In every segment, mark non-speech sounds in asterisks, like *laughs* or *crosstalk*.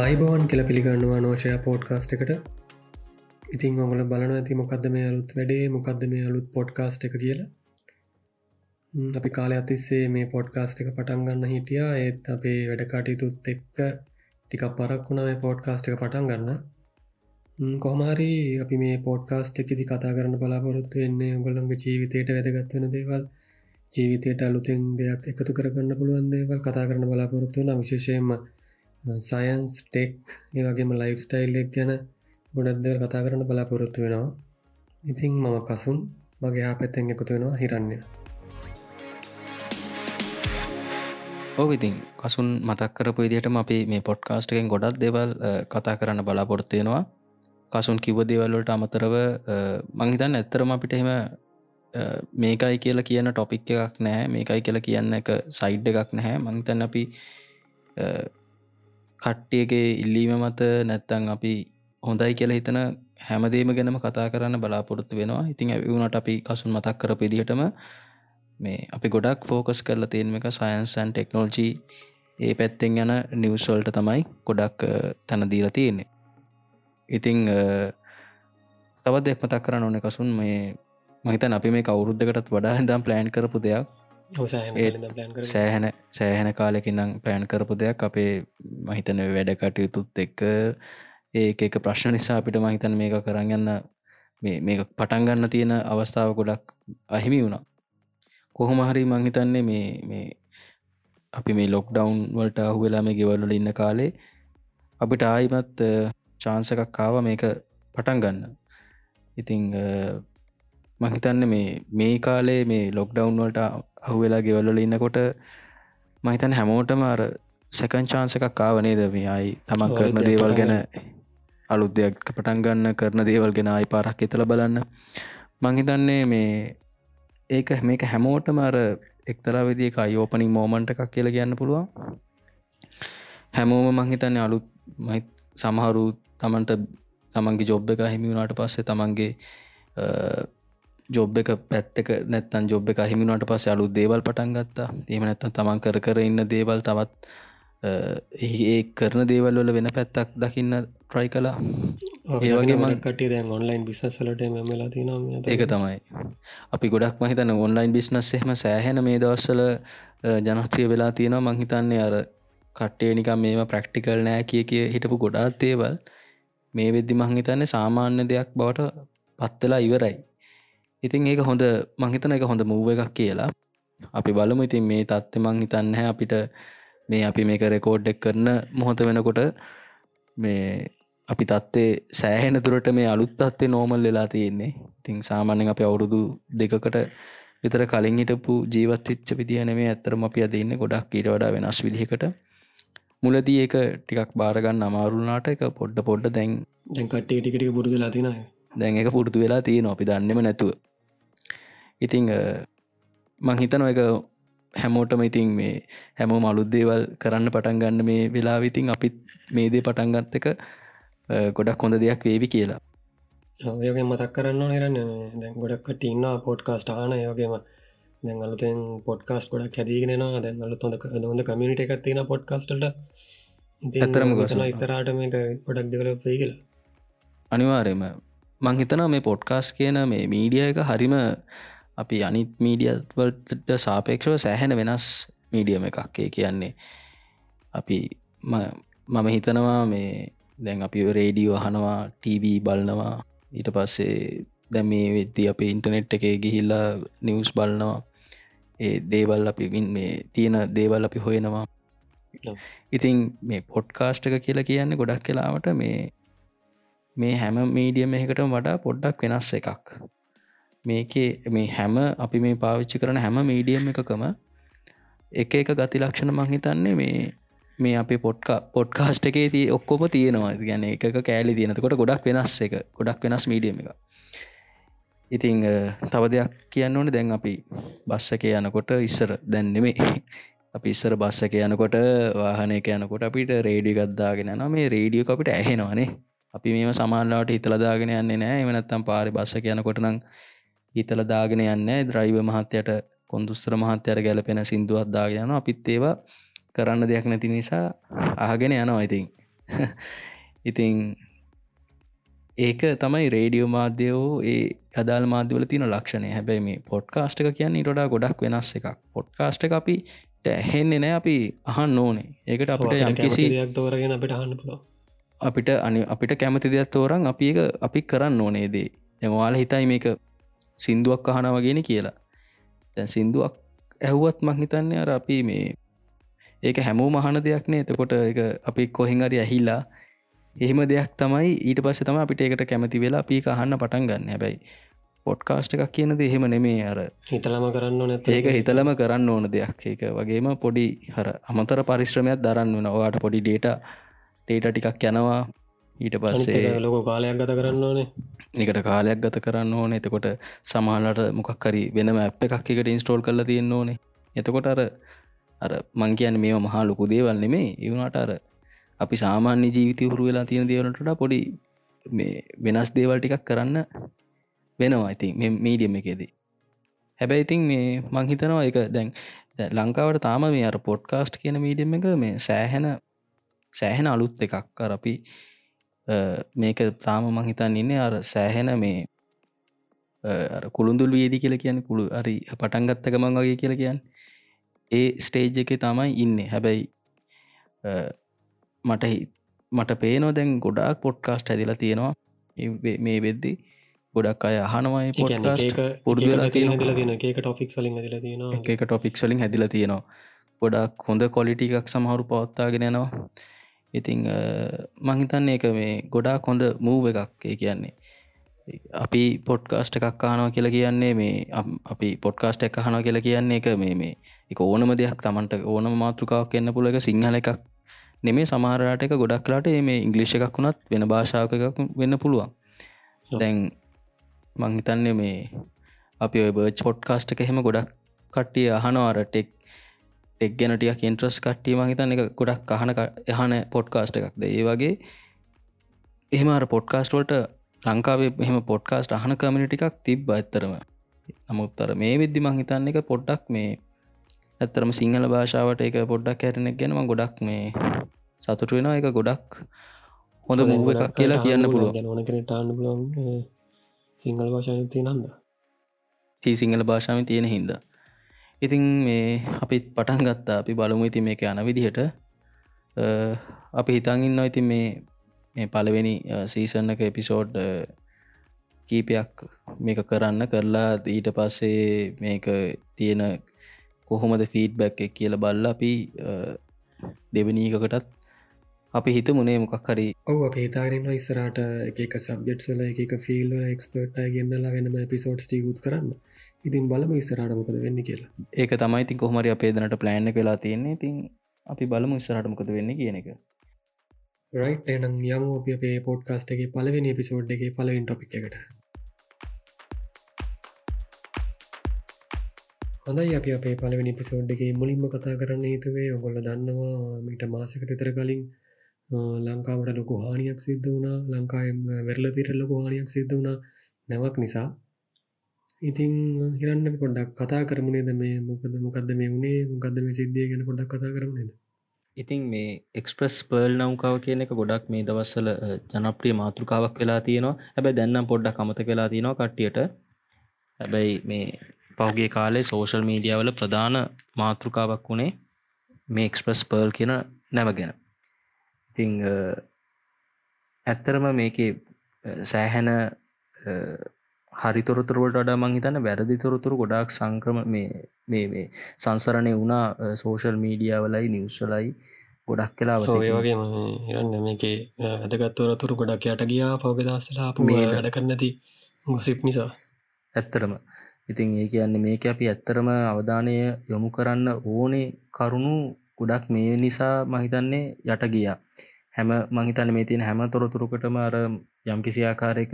අයිබෝන් කියල පිළිගන්නවා නෝෂය පෝඩ්කාස්ට එකට. ඉතින් ඔගල බලන ඇති මොකක්ද මේ අලුත් වැඩේ මොකක්ද මේ අලුත් පොඩ්කාස්ට එක කියලා. අපි කාලය අතිස්සේ මේ පොඩ්කාස්ට එක පටන්ගන්න හිටියා. ඒත් අපේ වැඩකාටයුතුත් එක්ක ටික පරක් වුණ මේ පෝඩ්කාස්ට එක පටන් ගන්න. කොහමාරි අපි මේ පෝඩ්කාස්ට එකෙදි කතා කරන්න බලාපොරොත්තු වෙන්නේ ඔගොල්ලන්ගේ ජීවිතයට වැදගත්වෙන දේවල් ජීවිතයට අලුතෙන් දෙයක් එකතු කරගන්න පුළුවන් දේවල් කතා කරන බලාපොරොත්තු වන විශේෂයෙන්ම සයන්ස් ටෙක් ඒ වගේම ලයිෆ් ස්ටයිල් එක් ගැන ගොඩක්දර කතා කරන්න බලාපොරොත්තු වෙනවා. ඉතිං මම කසුන් මගේ හා පැත්තෙන් එකතු වෙනවා හිරන්න ඕවිතින් කසුන් මතක් කරපු ඉදිටම අපි මේ පොඩ්කාස්ටකෙන් ගොඩක් දෙවල් කතා කරන්න බලාපොරොත්තුවෙනවා කසුන් කිව දේවල්වලට අමතරව මංහිතන් ඇත්තරම අපිට එහෙම මේකයි කියලා කියන ටොපික් එකක් නෑ මේකයි කියලා කියන්න එක සයිඩ් එකක් නැහැ. මංතන් අපි කට්ටියගේ ඉල්ලීම මත නැත්තං අපි හොඳයි කියලා හිතන හැමදේම ගැනම කතා කරන්න බලාපොරොත්තු වෙනවා. ඉතින් ඇවුණට අපි කසුන් මතක් කර පිදිහටම මේ අපි ගොඩක් ෆෝකස් කරලා තියෙන එක සයින්සන් ටෙක්නෝජී ඒ පැත්තෙන් යන නිවස්වල්ට තමයි ගොඩක් තැන දීලා තියෙන්නේ. ඉතිං තවත් දෙයක් මතක් කරන්න ඕන කසුන්. මේ මහිතන් අපි මේ කවුරුද්ධකටත් වඩා හිදම් ප්ලෑන් කරපු දෙයක්. සෑහැන සෑහැන කාලෙකින්නම් පෑන් කරපු දෙයක් අපේ මහිතන වැඩ කටයුතුත් එක්ක ඒ එක ප්‍රශ්න නිසා අපිට මහිතන් මේක කරගන්න මේ පටන්ගන්න තියෙන අවස්ථාව ගොඩක් අහිමි වුණා. කොහොමහරි මංහිතන්නේ මේ මේ අපි මේ ලොක්ඩවන්් වලට අහු වෙලා මේ ගෙවල්ල ඉන්න කාලේ අපිට ආයිමත් චාන්සකක් කාව මේක පටන් ගන්න. ඉතිං මහිතන්න මේ මේ කාලේ මේ ලොක්ඩවන්් වලට අහුවෙලා ගෙවල්ල ඉන්නකොට මහිතන් හැමෝටම අර සැකන් චාන්සකක් කාවනේද මේ අයි තමන් කරන දේවල් ගැන අලුත් දෙයක් පටන් ගන්න කරන දේවල් ගෙන අයි පාරක් එතල බලන්න. මංහිතන්නේ මේ ඒක මේක හැමෝටම අර එක්තරා විදික අයෝපනින් මෝමන්ට එකක් කියල කියන්න පුළුවන්. හැමෝම මංහිතන්නේ අලුත් සමහරු තමන්ට තමන්ගේ ජොබ් එක හිමි වුණට පස්සේ තමන්ගේ ජොබ් එක පැත්තක නැත්තන් ජොබ් එක හිමිුණට පස්ස අලු දේවල් පටන් ගත්තා. ඒම නැත්තන් තමන් කර කර ඉන්න දේවල් තවත් ඒ කරන දේවල් වල වෙන පැත්තක් දකින්න ට්‍රයි කලා ඒවගේ මකට දැන් ඔන්ලයින් බිසසලට මෙමලා තින ඒක තමයි. අපි ගොඩක් මහිතන ඔන්ලයින් බිස්නස් එහෙම සෑහෙන මේ දවස්සල ජනත්‍රිය වෙලා තියෙනවා. මංහිතන්නේ අර කට්ටේ නිකම් මේම ප්‍රක්ටිකල් නෑ කිය කිය හිටපු ගොඩාත් දේවල්. මේ වෙද්දි මංහිතන්නේ සාමාන්‍ය දෙයක් බවට පත්වෙලා ඉවරයි ඉතින් ඒක හොඳ මංහිතන එක හොඳ මූව එකක් කියලා. අපි බලමු. ඉතින් මේ තත්ත මං හිතන්න අපිට මේ අපි මේක රෙකෝඩ්ඩෙක් කරන මොහොත වෙනකොට මේ අපි තත්වේ සෑහෙන තුරට මේ අලුත් අත්තේ නෝමල් වෙලා තියෙන්නේ. ඉතින් සාමාන්‍යෙන් අප අවුරුදු දෙකකට විතර කලින් හිටපු ජීවත් ච්ච විදිහ නෙමේ ඇත්තරම අපි අදන්න ගොඩක් ඊට වඩා වෙනස් විදිහකට. මුලදී ඒක ටිකක් බාරගන්න අමාරුනාට එක පොඩ්ඩ පොඩ්ඩ දැන් දැන්කටේ ටිකට පුරුදු ලතිනය දැන් එක පුරුදු වෙලා තියෙන අපි දන්නෙම නැතුව ඉතිං මං හිතන එක හැමෝටම ඉතින් මේ හැමෝම අලුද්දේවල් කරන්න පටන් ගන්න මේ වෙලා විතින් අපිත් මේදේ පටන්ගත්ත එක ගොඩක් හොඳ දෙයක් වේවි කියලා. ඔයගේ මතක් කරන්න හිරන්න දැන් ගොඩක්කට ඉන්න පොඩ්කාස්ට ආන යෝගේම දැන් අලුතෙන් පොඩ්කාස් ගොඩක් හැදීගෙනවා දැන් අලු හොඳ හොඳ කමිනිට එකක් තියෙන පොඩ්කාස්ටට ඇතරම ගොසන ඉස්සරට මේක ගොඩක් දෙවලපේ කියලා. අනිවාරයම මං හිතන මේ පොඩ්කාස් කියන මේ මීඩිය එක හරිම අපි අනිත් මීඩියවල්ට සාපේක්ෂව සෑහෙන වෙනස් මීඩියම එකක්කේ කියන්නේ. අපි මම හිතනවා මේ දැන් අපි රේඩියෝ අහනවා ටීවී බලනවා. ඊට පස්සේ දැ මේ වෙද්දි අප ඉන්ටනෙට් එක ගිහිල්ලා නිවස් බලනවා. ඒ දේවල් අපි මේ තියෙන දේවල් අපි හොයනවා. ඉතින් මේ පොඩ්කාස්ට් එක කියලා කියන්න ගොඩක් කලාවට මේ මේ හැම මීඩියම එකට වඩා පොඩ්ඩක් වෙනස් එකක් මේකේ මේ හැම අපි මේ පාවිච්චි කරන හැම මීඩියම් එකකම එක එක ගති ලක්ෂණ මංහිතන්නේ මේ මේ අපි පොට්කා පොඩ්කාස්ට් එකේ ති ඔක්කොම තියෙනවා. ගැන එක කෑලි තියෙනකොට ගොඩක් වෙනස් එක ගොඩක් වෙනස් මීඩියම එක ඉතිං තව දෙයක් කියන්න ඕන. දැන් අපි බස්සක යනකොට ඉස්සර දැන්නෙමේ අපි ඉස්සර බස්සක යනකොට වාහනයක යනකොට අපිට රේඩිය ගත්දාගෙන න මේ රේඩියෝ අපිට ඇහෙනවානේ අපි මේ සමාල්ලාට හිතලදාගෙන යන්නේ නෑ. එමනත්තම් පාරි බස්සක යනකොට නම් හිතල දාගෙන යන්න ද්‍රයිව මහත්තයට කොන්දුස්ත්‍ර මහත්තයට ගැලපෙන සිින්දුවත් දාගෙන අපිත් ඒවා කරන්න දෙයක් නැති නිසා අහගෙන යනවා ඉතින්. *laughs* ඉතිං ඒක තමයි රේඩියෝ මාධ්‍යයෝ ඒ අදාල් මාධ්‍යවල තින ලක්ෂණය. හැබැයි මේ පොඩ්කාස්ටක කියන්නේ ටඩා ගොඩක් වෙනස් එකක්. පොඩ්කාස්ට එක අපි ඇහෙන්නේ නෑ අපි අහන් ඕනේ. ඒකට අපිට යම් කිසි තෝරගෙන අපිට අහන්න පුල අපිට අනි අපිට කැමති දෙයක් තෝරන් අපි එක අපි කරන්න ඕනේදේ එමවාල හිතයි මේක සින්දුවක් අහනවගෙන කියලා. දැන් සින්දුවක් ඇහුවත් මං හිතන්නේ අර අපි මේ ඒක හැමෝ මහන දෙයක් නේ. එතකොට එක අපි කොහෙන් අරි ඇහිල්ලා එහෙම දෙයක් තමයි ඊට පස්ස තම අපිට ඒකට කැමති වෙලා අපි අහන්න පටන් ගන්න. හැබැයි පොඩ්කාස්ට එකක් කියනද එහෙම නෙමේ අර. හිතලම කරන්න නැත ඒක හිතලම කරන්න ඕන දෙයක්. ඒක වගේම පොඩි හර අමතර පරිශ්‍රමයක් දරන්න වන ඔයාට පොඩි ඩේට ටේට ටිකක් යනවා. ඊට පස්සේ ලොක කාලයක් ගත කරන්න ඕනේ එකට කාලයක් ගත කරන්න ඕන. එතකොට සමහලට මොකක්කරි වෙනම ඇ් එකක් එකට ඉන්ස්ටෝල් කරලා තියෙන්න්න ඕනේ. එතකොට අර අර මං කියන්න මේ මහා ලොකු දේවල් නෙමේ ඒවුණට අර අපි සාමාන්‍ය ජීවිතය හුරු වෙලා තියෙන දේවලට පොඩි මේ වෙනස් දේවල් ටිකක් කරන්න වෙනවා. ඉතින් මේ මීඩියම් එකේදී. හැබැයි ඉතින් මේ මංහිතනවා එක දැන් ලංකාවට තාම මේ අර පොඩ්කාස්ට් කියන මීඩියම් එක මේ සෑහෙන සෑහෙන අලුත් එකක්. අර අපි මේක තාම මංහිතන් ඉන්නේ අර සෑහෙන මේ කුළුඳුල් වේදි කියල කියන කුළු අරි පටන්ගත්තක මං වගේ කියල කියන්න. ඒ ස්ටේජ් එක තමයි ඉන්න. හැබැයි මට මට පේනෝ දැන් ගොඩාක් පොඩ්කාස්ට ඇදිලා තියෙනවා. මේ වෙද්දි ගොඩක් අය අහනවයි පොඩ්කාස්ට පුරදු වෙලා තියෙන තියෙන එක ටොපික් වලින් ඇදිල තියෙන එක ටොපික් වලින් හැදිල තියෙනවා. ගොඩක් හොඳ කොලිටි එකක් සමහරු පවත්තාගෙන යනවා ඉතිං මංහිතන්නේ එක මේ ගොඩාක් හොඳ මූව එකක් ඒ කියන්නේ. අපි පොඩ්කාස්ට එකක් අහනවා කියලා කියන්නේ මේ අපි පොඩ්කාස්ට එක අහනවා කියලා කියන්නේ එක මේ මේ එක ඕනම දෙයක් තමන්ට ඕනම මාතෘකාවක් එන්න පුළ එක සිංහල එකක් නෙමේ සමහරට එක ගොඩක් කලාට මේ ඉංගලිෂ් එකක් වුණත් වෙන භාෂාවක එකක් වෙන්න පුළුවන්. දැන් මංහිතන්නේ මේ අපි ඔය බර්ච් පොඩ්කාස්ට එක හෙම ගොඩක් කට්ටිය අහනවාර ටෙක් ටෙක් ගැනටියක් ඉන්ට්‍රස් කට්ටිය මහිතන්න එක ගොඩක් අහන එහන පොඩ්කාස්ට එකක්ද ඒ වගේ එහෙම අර පොඩ්කාස්ටවලට ලංකාවේ මෙහම පොඩ්කාස්ට අහන කමිනිටි එකක් තිබ්බ ඇත්තරම. නමුත්තර මේ විද්දි මංහිතන්න එක පොඩ්ඩක් මේ ඇත්තරම සිංහල භාෂාවට එක පොඩ්ඩක් හැරෙනෙක් ගැනම ගොඩක් මේ සතුට වෙනවා. එක ගොඩක් හොඳ මුව එකක් කියලා කියන්න පුළුව ඕන කෙනටාන්න පුලන් සිංහල භාෂාය තිය නන්ද තී සිංහල භාෂාව තියෙන හින්ද ඉතින් මේ අපිත් පටන් ගත්තා. අපි බලමු ඉති මේක යන විදිහට. අපි හිතන්ගන්න ඉතින් මේ මේ පළවෙනි සීසන්න එක එපිසෝඩ් කීපයක් මේක කරන්න කරලා ඊට පස්සේ මේක තියෙන කොහොමද ෆීඩ්බැක් එක කියල බල්ල අපි දෙවනීකකටත් අපි හිත මුණේ මොකක් හරි. ඔව අප හිතාරෙන්වා ඉස්සරට එක සබ්ජෙට් වල එක ෆිල් එක්ස්පර්ට් ගෙන්න්නලා වෙනම පිසෝඩ්ස් ටිකුත් කරන්න. ඉතින් බලම ඉස්සරට මොකද වෙන්න කියලා. ඒක තමයි ති කොහමරි අපේදනට ප්ලෑන්් වෙලා තියන්නේ. ඉතින් අපි බලමු ඉස්සරට මොකද වෙන්න කියන එක. රයිට් එනම් යම අප පොඩ්කාස්ට එක පලවෙනි පිසෝඩ් එක පලවින් ටොපික් එකට. හොඳයි අපි අපේ පලවෙනි පිසෝඩ් එක මුලින්ම කතා කරන්න හිතුවේ ඔගොල්ල දන්නවා මිට මාසකට විතර කලින් ලංකාවට ලොකු හානියක් සිද්ධ වුණා. ලංකායම් වෙරල තිර ලොකු හානියක් සිද්ධ වුණා. නැවක් නිසා ඉතින් හිරන්න පොඩ්ඩක් කතා කරමුණේද මේ මොකද මොකක්ද මේ වුණේ මොකක්ද මේ සිද්ධිය ගැන පොඩක් කතා කරමුණේද ඉතින් මේ එක්ස්ප්‍රස් පර්ල් නෞකාව කියන එක ගොඩක් මේ දවස්සල ජනප්‍රිය මාතෘකාවක් වෙලා තියෙනවා. හැබැ දැන්නම් පොඩ්ඩක් කමත වෙලා තියෙනවා කට්ටියට. හැබැයි මේ පහුගේ කාලේ සෝෂල් මීඩියාවල ප්‍රධාන මාතෘකාවක් වුණේ මේ එක්ස්ප්‍රස් පර්ල් කියන නැවගෙන ඉතිං ඇත්තරම මේක සෑහැන හරිතොරතුරුවට වඩා මං හිතන්න වැරදි තොරතුරු ගොඩක් සංක්‍රම මේ මේ සංසරණය වුණා සෝෂල් මීඩියාවලයි නිවස්සලයි ගොඩක් කලා වගේ හිරන්න මේක ඇදගත්තවරතුරු ගොඩක් යට ගියා පවගදස්සලා වැඩ කරන්නති ගොසිප් නිසා. ඇත්තරම ඉතින් ඒ කියන්නේ මේක අපි ඇත්තරම අවධානය යොමු කරන්න ඕනේ කරුණු ගොඩක් මේ නිසා මහිතන්නේ යට ගියා. හැම මහිතන්න මේ තියෙන හැම තොරතුරකටම අර යම්කිසි ආකාරයක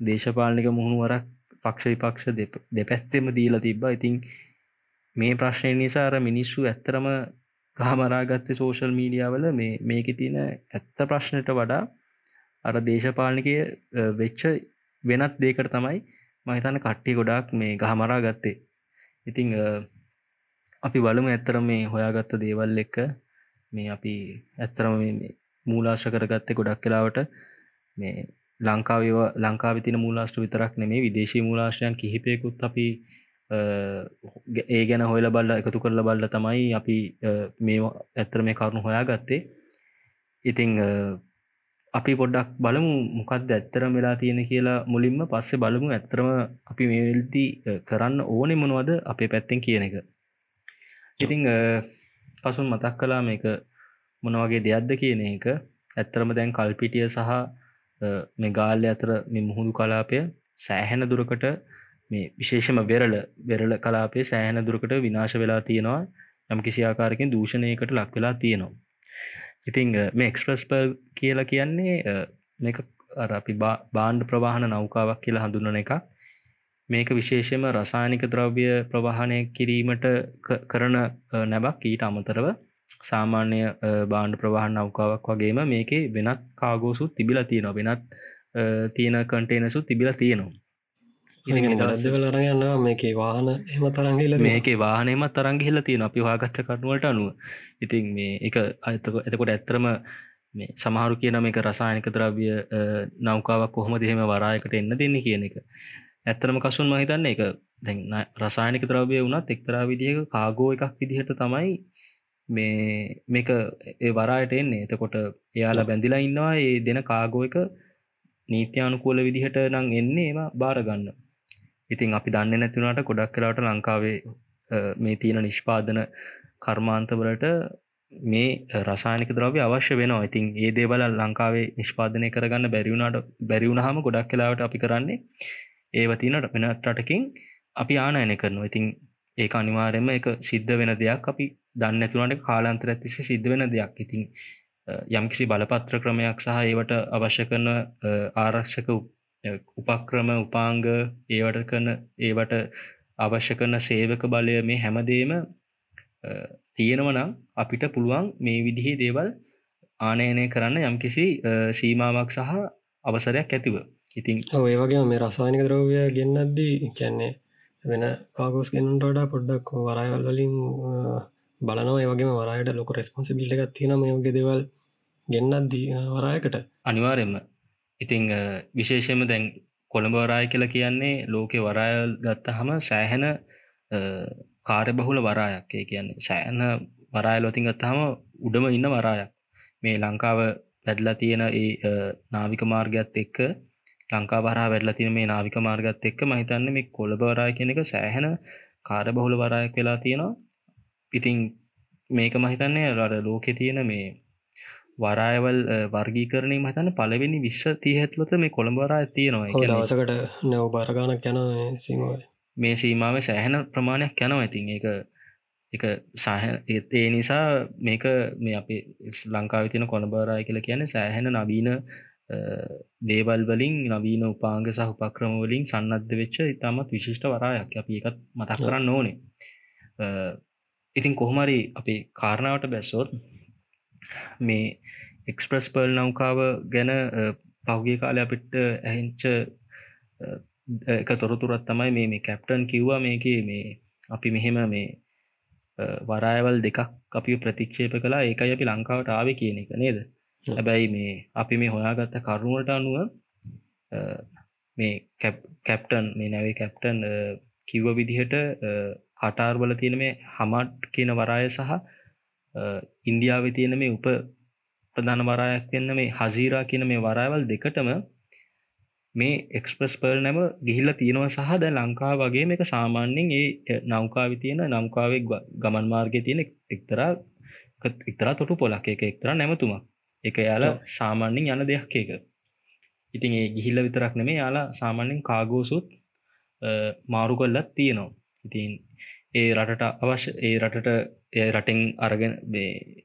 දේශපාලනික මුහුණුවරක් පක්ෂ විපක්ෂ දෙපැත්තෙම දීලා තිබ්බා. ඉතින් මේ ප්‍රශ්නය නිසා අර මිනිස්සු ඇත්තරම ගහමරාගත්ත සෝෂල් මීඩියාවල මේ මේක තියෙන ඇත්ත ප්‍රශ්නයට වඩා අර දේශපාලනිකය වෙච්ච වෙනත් දේකට තමයි මහිතන්න කට්ටිය ගොඩක් මේ ගහමරා ගත්තේ ඉතිං අපි බලමු ඇත්තරම මේ හොයාගත්ත දේවල් එක්ක මේ අපි ඇත්තරම මූලාශ්‍ර කරගත්තේ ගොඩක් කලාවට මේ ලංකාව ලංකා විතින මූලාශ්‍ර විතරක් නෙමේ විදේශී මූලාශ්‍රයන් කිහිපයකුත් අපි ඒ ගැන හොයල බල්ල එකතු කරල බල්ල තමයි අපි මේ ඇත්තර මේ කරුණු හොයා ගත්තේ ඉතිං අපි පොඩ්ඩක් බලමු මොකක්ද ඇත්තරම වෙලා තියෙන කියලා මුලින්ම පස්සේ බලමු ඇත්තරම අපි මේවෙල්ති කරන්න ඕනෙ මොනවද අපේ පැත්තෙන් කියන එක. ඉතිං පසුන් මතක් කලා මේක මොනවගේ දෙයක්ද කියන එක. ඇත්තරම දැන් කල්පිටිය සහ මේ ගාල්ල අතර මෙ මුහුදු කලාපය සෑහෙන දුරකට මේ විශේෂම වෙරල වෙරල කලාපේ සෑහෙන දුරකට විනාශ වෙලා තියෙනවා. යම් කිසි ආකාරකින් දූෂණයකට ලක් වෙලා තියෙනවා. ඉතිං මේ එක්ස්ප්‍රස් පර් කියලා කියන්නේ මේක අර අපි බාණ්ඩ ප්‍රවාහන නෞකාවක් කියලා හඳුන්නන එක මේක විශේෂම රසානික ද්‍රව්‍ය ප්‍රවාහනය කිරීමට කරන නැබක් ඊට අමතරව සාමාන්‍ය බාණ්ඩ ප්‍රවාහන් නෞකාවක් වගේම මේකේ වෙනත් කාගෝසුත් තිබිල තියෙනවා. වෙනත් තියෙන කටේනසුත් තිබිල තියෙනවා. දවල රයන්න මේකේ වාහන එම තරංගල මේකේ වාහනයම තරංගහිල්ල තියෙන අපි වාගත්ත කටුවලට අනුව. ඉතින් මේ එක අතක එතකොට ඇත්තරම මේ සමහරු කියන මේක රසායනික ද්‍රව්‍ය නෞකාවක් කොහොම දෙහෙම වරායකට එන්න දෙන්න කියන එක. ඇත්තරම කසුන් මහිතන්න එක දැන් රසායනික ද්‍රව්‍ය වුණත් එක්තරා විදිහක කාගෝ එකක් විදිහට තමයි මේ මේක වරායට එන්නේ. එතකොට එයාලා බැඳිලා ඉන්නවා. ඒ දෙන කාගෝ එක නීත්‍යානුකූල විදිහට නං එන්නේ ඒම බාරගන්න ඉතින් අපි දන්න නැතිවුණට ගොඩක් කලාට ලංකාවේ මේ තියෙන නිෂ්පාදන කර්මාන්තවලට මේ රසානික ද්‍රව්‍ය අවශ්‍ය වෙනවා. ඉතින් ඒ දේවල ලංකාවේ නිෂ්පාදනය කරගන්න බැරිවුණට බැරිවුණහම ගොඩක් කලාවට අපි කරන්නේ ඒව තියනට වෙන රටකින් අපි ආනයනය කරනවා. ඉතින් ඒ අනිවාරෙන්ම එක සිද්ධ වෙන දෙයක් අපි දන්න ඇතුනට කාලාන්තර ඇතිසි සිද්ධ වෙන දෙයක්. ඉතින් යම්කිසි බලපත්‍ර ක්‍රමයක් සහ ඒවට අවශ්‍ය කරන ආරක්ෂක උපක්‍රම උපාංග ඒවට කරන ඒවට අවශ්‍ය කරන සේවක බලය මේ හැමදේම තියෙනවනම් අපිට පුළුවන් මේ විදිහේ දේවල් ආනයනය කරන්න යම්කිසි සීමාවක් සහ අවසරයක් ඇතිව. ඉතින් ඔය වගේ මේ රසායනික ද්‍රව්‍ය ගෙන්න්නද්දී කැන්නේ වෙන කාගෝස් ගෙන්න්නට වඩා පොඩ්ඩක් වරයවල් වලින් බලනවා ඒවගේ වරයට ලොක රෙස්පොන්සිබිල්ට එකක් තියෙන මේගේ දෙවල් ගෙන්න්නද්දී වරයකට. අනිවාරෙන්ම ඉතිං විශේෂයම දැන් කොළඹවරාය කියලා කියන්නේ ලෝකෙ වරායල් ගත්ත හම සෑහෙන කාරය බහුල වරායක්. ඒ කියන්නේ සෑන වරායලොතින් ගත්තහම උඩම ඉන්න වරායක්. මේ ලංකාව වැඩලා තියෙන ඒ නාවික මාර්ගත් එක්ක ලංකා වරා වැඩලා තියෙන මේ නාවික මාර්ගත් එක්ක මහිතන්න මේ කොළඹවරාය කියන එක සෑහෙන කාර බහුල වරායක් වෙලා තියෙනවා. ඉතිං මේක මහිතන්නේ රට ලෝකෙ තියෙන මේ වරායවල් වර්ගීකරණය මතන්න පලවෙනි විශ්ව තියහැත්ලොත මේ කොළඹරා තියෙනවා. දවසකට නැව් බරගානක් යන සීමයි මේ සීමාව. සෑහෙන ප්‍රමාණයක් යනවා. ඇතින් එක එක සහ ඒ නිසා මේක මේ අපේ ලංකාව තින කොළඹරාය කියල කියන සෑහෙන නවීන දේවල් වලින් නවීන උපාංග සහ උපක්‍රම වලින් සන්නද්ධ වෙච්ච ඉතාමත් විශිෂ්ට වරායක්. අපි එකත් මතක් කරන්න ඕනේ ඉතින් කොහොමරි අපේ කාරණාවට බැස්සොත් මේ එක්ස්ප්‍රස් පර්ල් නෞකාව ගැන පහුගේ කාලය අපිට ඇහිංච එක තොරතුරත් තමයි මේ මේ කැප්ටන් කිව්වා මේක මේ අපි මෙහෙම මේ වරායවල් දෙකක් අපි ප්‍රතික්ෂේප කලා ඒකයි අපි ලංකාවට ආව කියන එක නේද? හැබැයි මේ අපි මේ හොයාගත්ත කරුණුවට අනුව මේ කැප්ටන් මේ නැවේ කැප්ටන් කිව්ව විදිහට කටාර්වල තියෙන මේ හමට් කියන වරාය සහ ඉන්දියාව තියෙන මේ උප ප්‍රධාන වරායක් වෙන්න මේ හසීරා කියන මේ වරාවල් දෙකටම මේ එක්ස්ප්‍රස් පර්ල් නැම ගිහිල්ල තියෙනවා සහ ද ලංකා වගේ මේක සාමාන්‍යෙන් ඒ නෞකාවි තියෙන නම්කාවෙක් ගමන් මාර්ගය තියෙන එක්තරා එක්තරා තොටු පොලක්. එක එක්තර නැමතුමක්. එක යාලා සාමාන්‍යෙන් යන දෙයක් එක ඉතින් ඒ ගිහිල්ල විතරක් නෙමේ යාලා සාමාන්‍යෙන් කාගෝසුත් මාරු කොල්ලත් තියෙනවා. ඉතින් ඒ රටට අවශ්‍ය ඒ රටට එය රටෙන් අරගෙන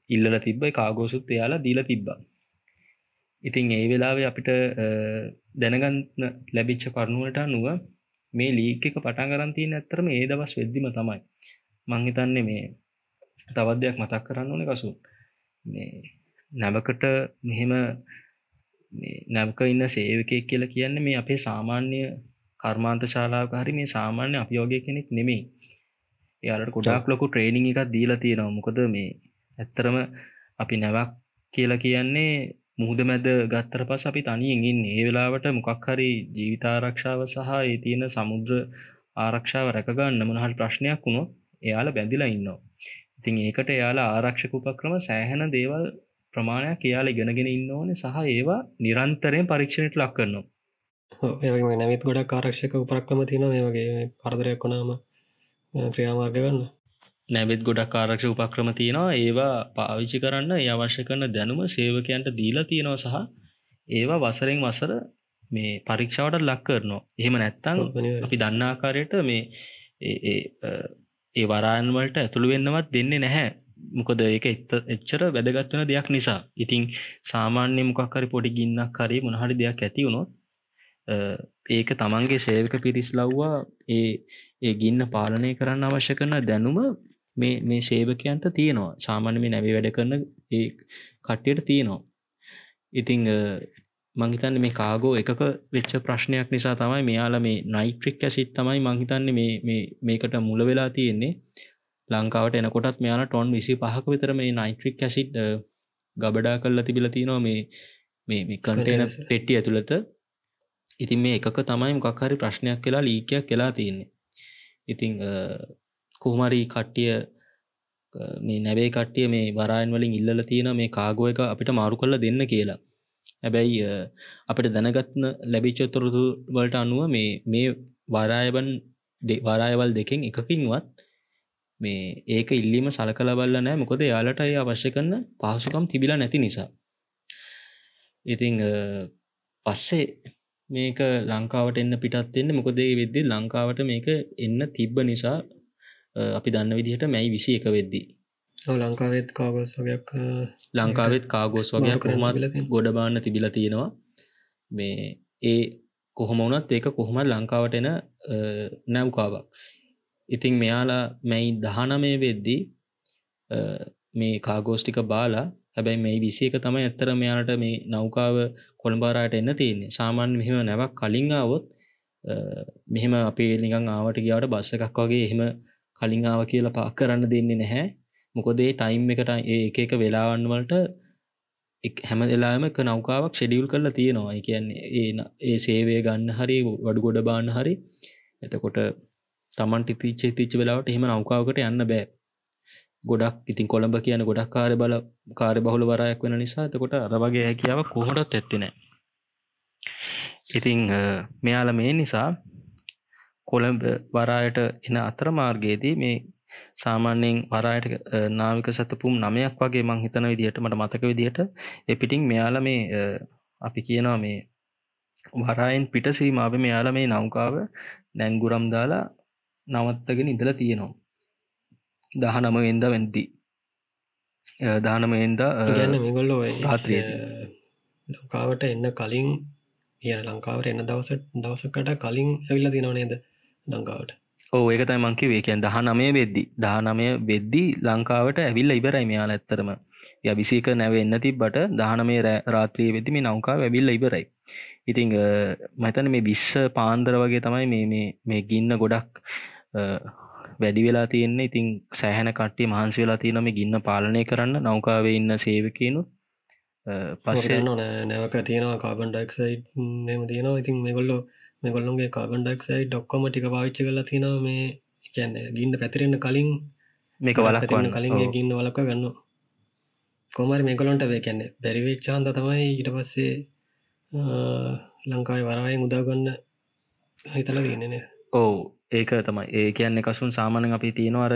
ඉල්ලල තිබ්බයි කාගෝසුත් එයාලා දීල තිබ්බා. ඉතින් ඒ වෙලාවේ අපිට දැනගන්න ලැබිච්ච කරුණුවට අනුව මේ ලීක එක පටන් කරන්තිය ඇත්තරම ඒ දවස් වෙද්දිම තමයි. මංහිතන්නේ මේ තවත් දෙයක් මතක් කරන්න ඕන කසු. මේ නැවකට මෙහෙම නැවක ඉන්න සේවකයෙක් කියලා කියන්න මේ අපේ සාමාන්‍ය කර්මාන්ත ශාලාව හරි මේ සාමාන්‍ය අපියෝගය කෙනෙක් නෙමෙයි. එයාලට ගොඩක් ලොකු ට්‍රේනිං එකක් දීලා තියෙනවා. මොකද මේ ඇත්තරම අපි නැවක් කියලා කියන්නේ මුහුද මැද ගත්තර පස් අපි තනියෙන් ඉන්න. ඒ වෙලාවට මොකක් හරි ජීවිතාරක්ෂාව සහ ඒ තියෙන සමුද්‍ර ආරක්ෂාව රැකගන්න මොනහල් ප්‍රශ්නයක් වුණොත් එයාල බැඳිලා ඉන්නවා. ඉතින් ඒකට එයාලා ආරක්ෂක උපක්‍රම සෑහෙන දේවල් ප්‍රමාණයක් එයාල ඉගෙනගෙන ඉන්න ඕන සහ ඒවා නිරන්තරයෙන් පරීක්ෂණයට ලක් කරනවා. ඒ නැවිත් ගොඩක් ආරක්ෂක උපරක්කම තින මේ වගේ පරදරයක් කොනාම ක්‍රියාමාර්ග ගන්න නැවෙත් ගොඩක් ආරක්ෂ උපක්‍රම තියෙනවා. ඒවා පාවිච්චි කරන්න අවශ්‍ය කරන දැනුම සේවකයන්ට දීලා තියෙනවා සහ ඒවා වසරෙන් වසර මේ පරීක්ෂාවට ලක් කරනවා. එහෙම නැත්තං අපි දන්නාකාරයට මේ ඒ වරාන්වලට ඇතුළු වෙන්නවත් දෙන්නේ නැහැ. මොකද ඒක එත් එච්චර වැදගත්වන දෙයක් නිසා. ඉතිං සාමාන්‍ය මොකක්කරි පොඩි ගින්නක් කරේ මොනහරි දෙයක් ඇති වුණොත් ඒක තමන්ගේ සේවක පිරිස් ලව්වා ඒ ඒ ගින්න පාලනය කරන්න අවශ්‍ය කරන දැනුම මේ මේ සේවකයන්ට තියෙනවා. සාමාන්‍ය මේ නැවි වැඩ කරන ඒ කට්ටියට තියෙනවා. ඉතිං මංහිතන්න මේ කාගෝ එකක වෙච්ච ප්‍රශ්නයක් නිසා තමයි මෙයාල මේ නයිට්‍රික් ඇසිත් තමයි මංහිතන්නේ මේකට මුල වෙලා තියෙන්නේ. ලංකාවට එනකොටත් මෙයාලා ටොන් විසි පහක විතර මේ නයිට්‍රික් ඇසිට් ගබඩා කල්ලා තිබිල තියෙනවා මේ මේ කන්ටේන පෙට්ටි ඇතුළත ඉතින් මේ එකක තමයි මොකක්හරි ප්‍රශ්නයක් කියලා ලීකයක් කියලා තියෙන්නේ. ඉතිං කොහමරී කට්ටිය මේ නැවේ කට්ටිය මේ වරායන් වලින් ඉල්ල තියෙන මේ කාගෝ එක අපිට මාරු කල්ල දෙන්න කියලා. හැබැයි අපට දැනගත්න ලැබිච්චොත්තුරතු වලට අනුව මේ මේ වරායබන් වරායවල් දෙකෙන් එකකින්වත් මේ ඒක ඉල්ලීම සලකල බල්ල නෑ මොකොද යාලට අය අවශ්‍ය කරන්න පහසුකම් තිබිලා නැති නිසා. ඉතිං පස්සේ මේක ලංකාවට එන්න පිටත් එන්න මොකදේ වෙද්දි ලංකාවට මේක එන්න තිබ්බ නිසා අපි දන්න විදිහට මැයි විසි එක වෙද්දී. ලංකාවෙත් කාගොස් වගයක් ලංකාවෙත් කාගෝස් වගේ කොහොමත් ගොඩබාන්න තිබිල තියෙනවා. මේ ඒ කොහොම වුණත් ඒක කොහොම ලංකාවට එන නැව්කාවක්. ඉතිං මෙයාලා මැයි දහනමය වෙද්දී මේ කාගෝස්ටික බාලා හැබැයි මේ විසි එක තමයි ඇත්තර මෙයාලට මේ නෞකාව කොළඹාරයට එන්න තියන්නේ. සාමාන්‍ය මෙහෙම නැවක් කලින් ආවොත් මෙහෙම අපේ නිකං ආවට ගියාවට බස්ස එකක් වගේ එහෙම කලින් ආව කියලා පාක් කරන්න දෙන්නේ නැහැ. මොකොදේ ටයිම් එකට ඒ එක වෙලාවන්න වලට හැම එලාම එක නෞකාවක් ෂෙඩියුල් කරලා තියෙනවා. කියන්නේ ඒ ඒ සේවය ගන්න හරි වඩු ගොඩ බාන්න හරි. එතකොට තමන්ට තිච්චේ තිච්ච වෙලාවට එහෙම නෞකාවකට යන්න බෑ. ගොඩක් ඉතින් කොළඹ කියන ගොඩක් කාරය බල කාරය බහුල වරයක් වෙන නිසා තකොට අර වගේ හැකියාව කොහොටත් ඇත්තිනෑ ඉතිං මෙයාල මේ නිසා කොළඹ වරායට එන අතර මාර්ගයේදී මේ සාමාන්‍යයෙන් වරායට නාවික සතපුම් නමයක් වගේ මං හිතන විදිහට මට මතක විදිහට එපිටිං මෙයාල මේ අපි කියනවා මේ වරායෙන් පිට සීමාව මෙයාල මේ නෞකාව නැංගුරම් දාලා නවත්තගෙන ඉඳල තියෙනවා. දහනම වෙන්ද වැන්දී දානමයෙන්ද ගන්න මේගොල්ලෝ රාත්‍රිය ලංකාවට එන්න කලින් කියන ලංකාවට එන්න දවස දවසකට කලින් ඇවිල්ල තිනවනේද ලංකාවට? ඕ ඒකතයි මංකිවේ කියන් දහ නමය වෙද්දි. දානමය වෙද්දී ලංකාවට ඇවිල්ල ඉවරයි මෙයාල ඇත්තරම ය විසික නැව එන්න තිබ්බට දානමේ රාත්‍රී වෙදි මේ නෞකා ඇවිල්ල ඉවරයි. ඉතිං මතන මේ විස්ස පාන්දර වගේ තමයි මේ මේ ගින්න ගොඩක් වැඩි වෙලා තියෙන්නේ. ඉතින් සෑහන කට්ටි මහන්සි වෙලා තියෙනම ගින්න පාලනය කරන්න. නෞකාවේ ඉන්න සේවකයනු පස්සේ නැවක තියෙනවා කාබන් ඩක්සයිට් මෙම තියෙනවා. ඉතින් මෙගොල්ලෝ මෙගොල්ලුන්ගේ කාබන් ඩක්සයි් ඩොක්කොම ටික පාවිච්ච කලා තියෙන මේ කියන්න ගින්න පැතිරෙන්න්න කලින්. මේක වලක්වන්න කලින් ගින්න වලක ගන්න කොමරි මේකොලොන්ට වේ කියන්නේ බැරිවෙච්චාන්ද තමයි ඊට පස්සේ ලංකායි වරායෙන් උදාගන්න හිතල දන්නේන ඕ ඒක තමයි. ඒ කියන්න එකසුන් සාමානෙන් අපි තියෙනවාර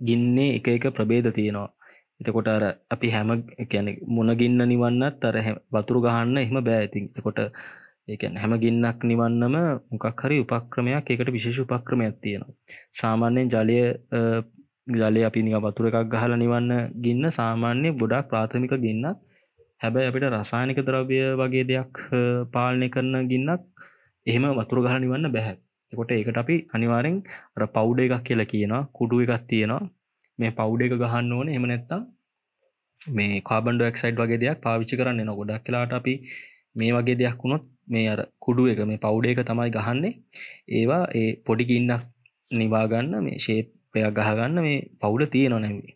ගින්නේ එක එක ප්‍රබේද තියෙනවා. එතකොට අර අපි හැම කැන මුණගින්න නිවන්නත් අර වතුරු ගහන්න එහෙම බෑඇතින් එකොට ඒකැන් හැම ගින්නක් නිවන්නම මොකක් හරි උපක්‍රමයක් එකට විශේෂ උපක්‍රමයක් තියෙනවා. සාමාන්‍යයෙන් ජලය ජලය අපි නික වතුර එකක් ගහල නිවන්න ගින්න සාමාන්‍ය ගොඩක් ප්‍රාථමික ගින්නක්. හැබැයි අපිට රසායනික ද්‍රව්‍ය වගේ දෙයක් පාලනය කරන ගින්නක් එහෙම වතුර ගහල නිවන්න බැහැ කොට ඒකට අපි අනිවාරෙන් පවුඩ එකක් කියලා කියනවා කුඩු එකක් තියෙනවා. මේ පවුඩ එක ගහන්න ඕන. එම නැත්තා මේ කාබන්ඩ එක්සයිඩ් වගේ දෙයක් පාවිච්චි කරන්න එන ගොඩක් කියලාට අපි මේ වගේ දෙයක් වුණොත් මේ අර කුඩු එක මේ පවුඩ එක තමයි ගහන්නේ. ඒවා ඒ පොඩි ගින්නක් නිවාගන්න මේ ශේපයක් ගහගන්න මේ පවුල තියෙන නැවේ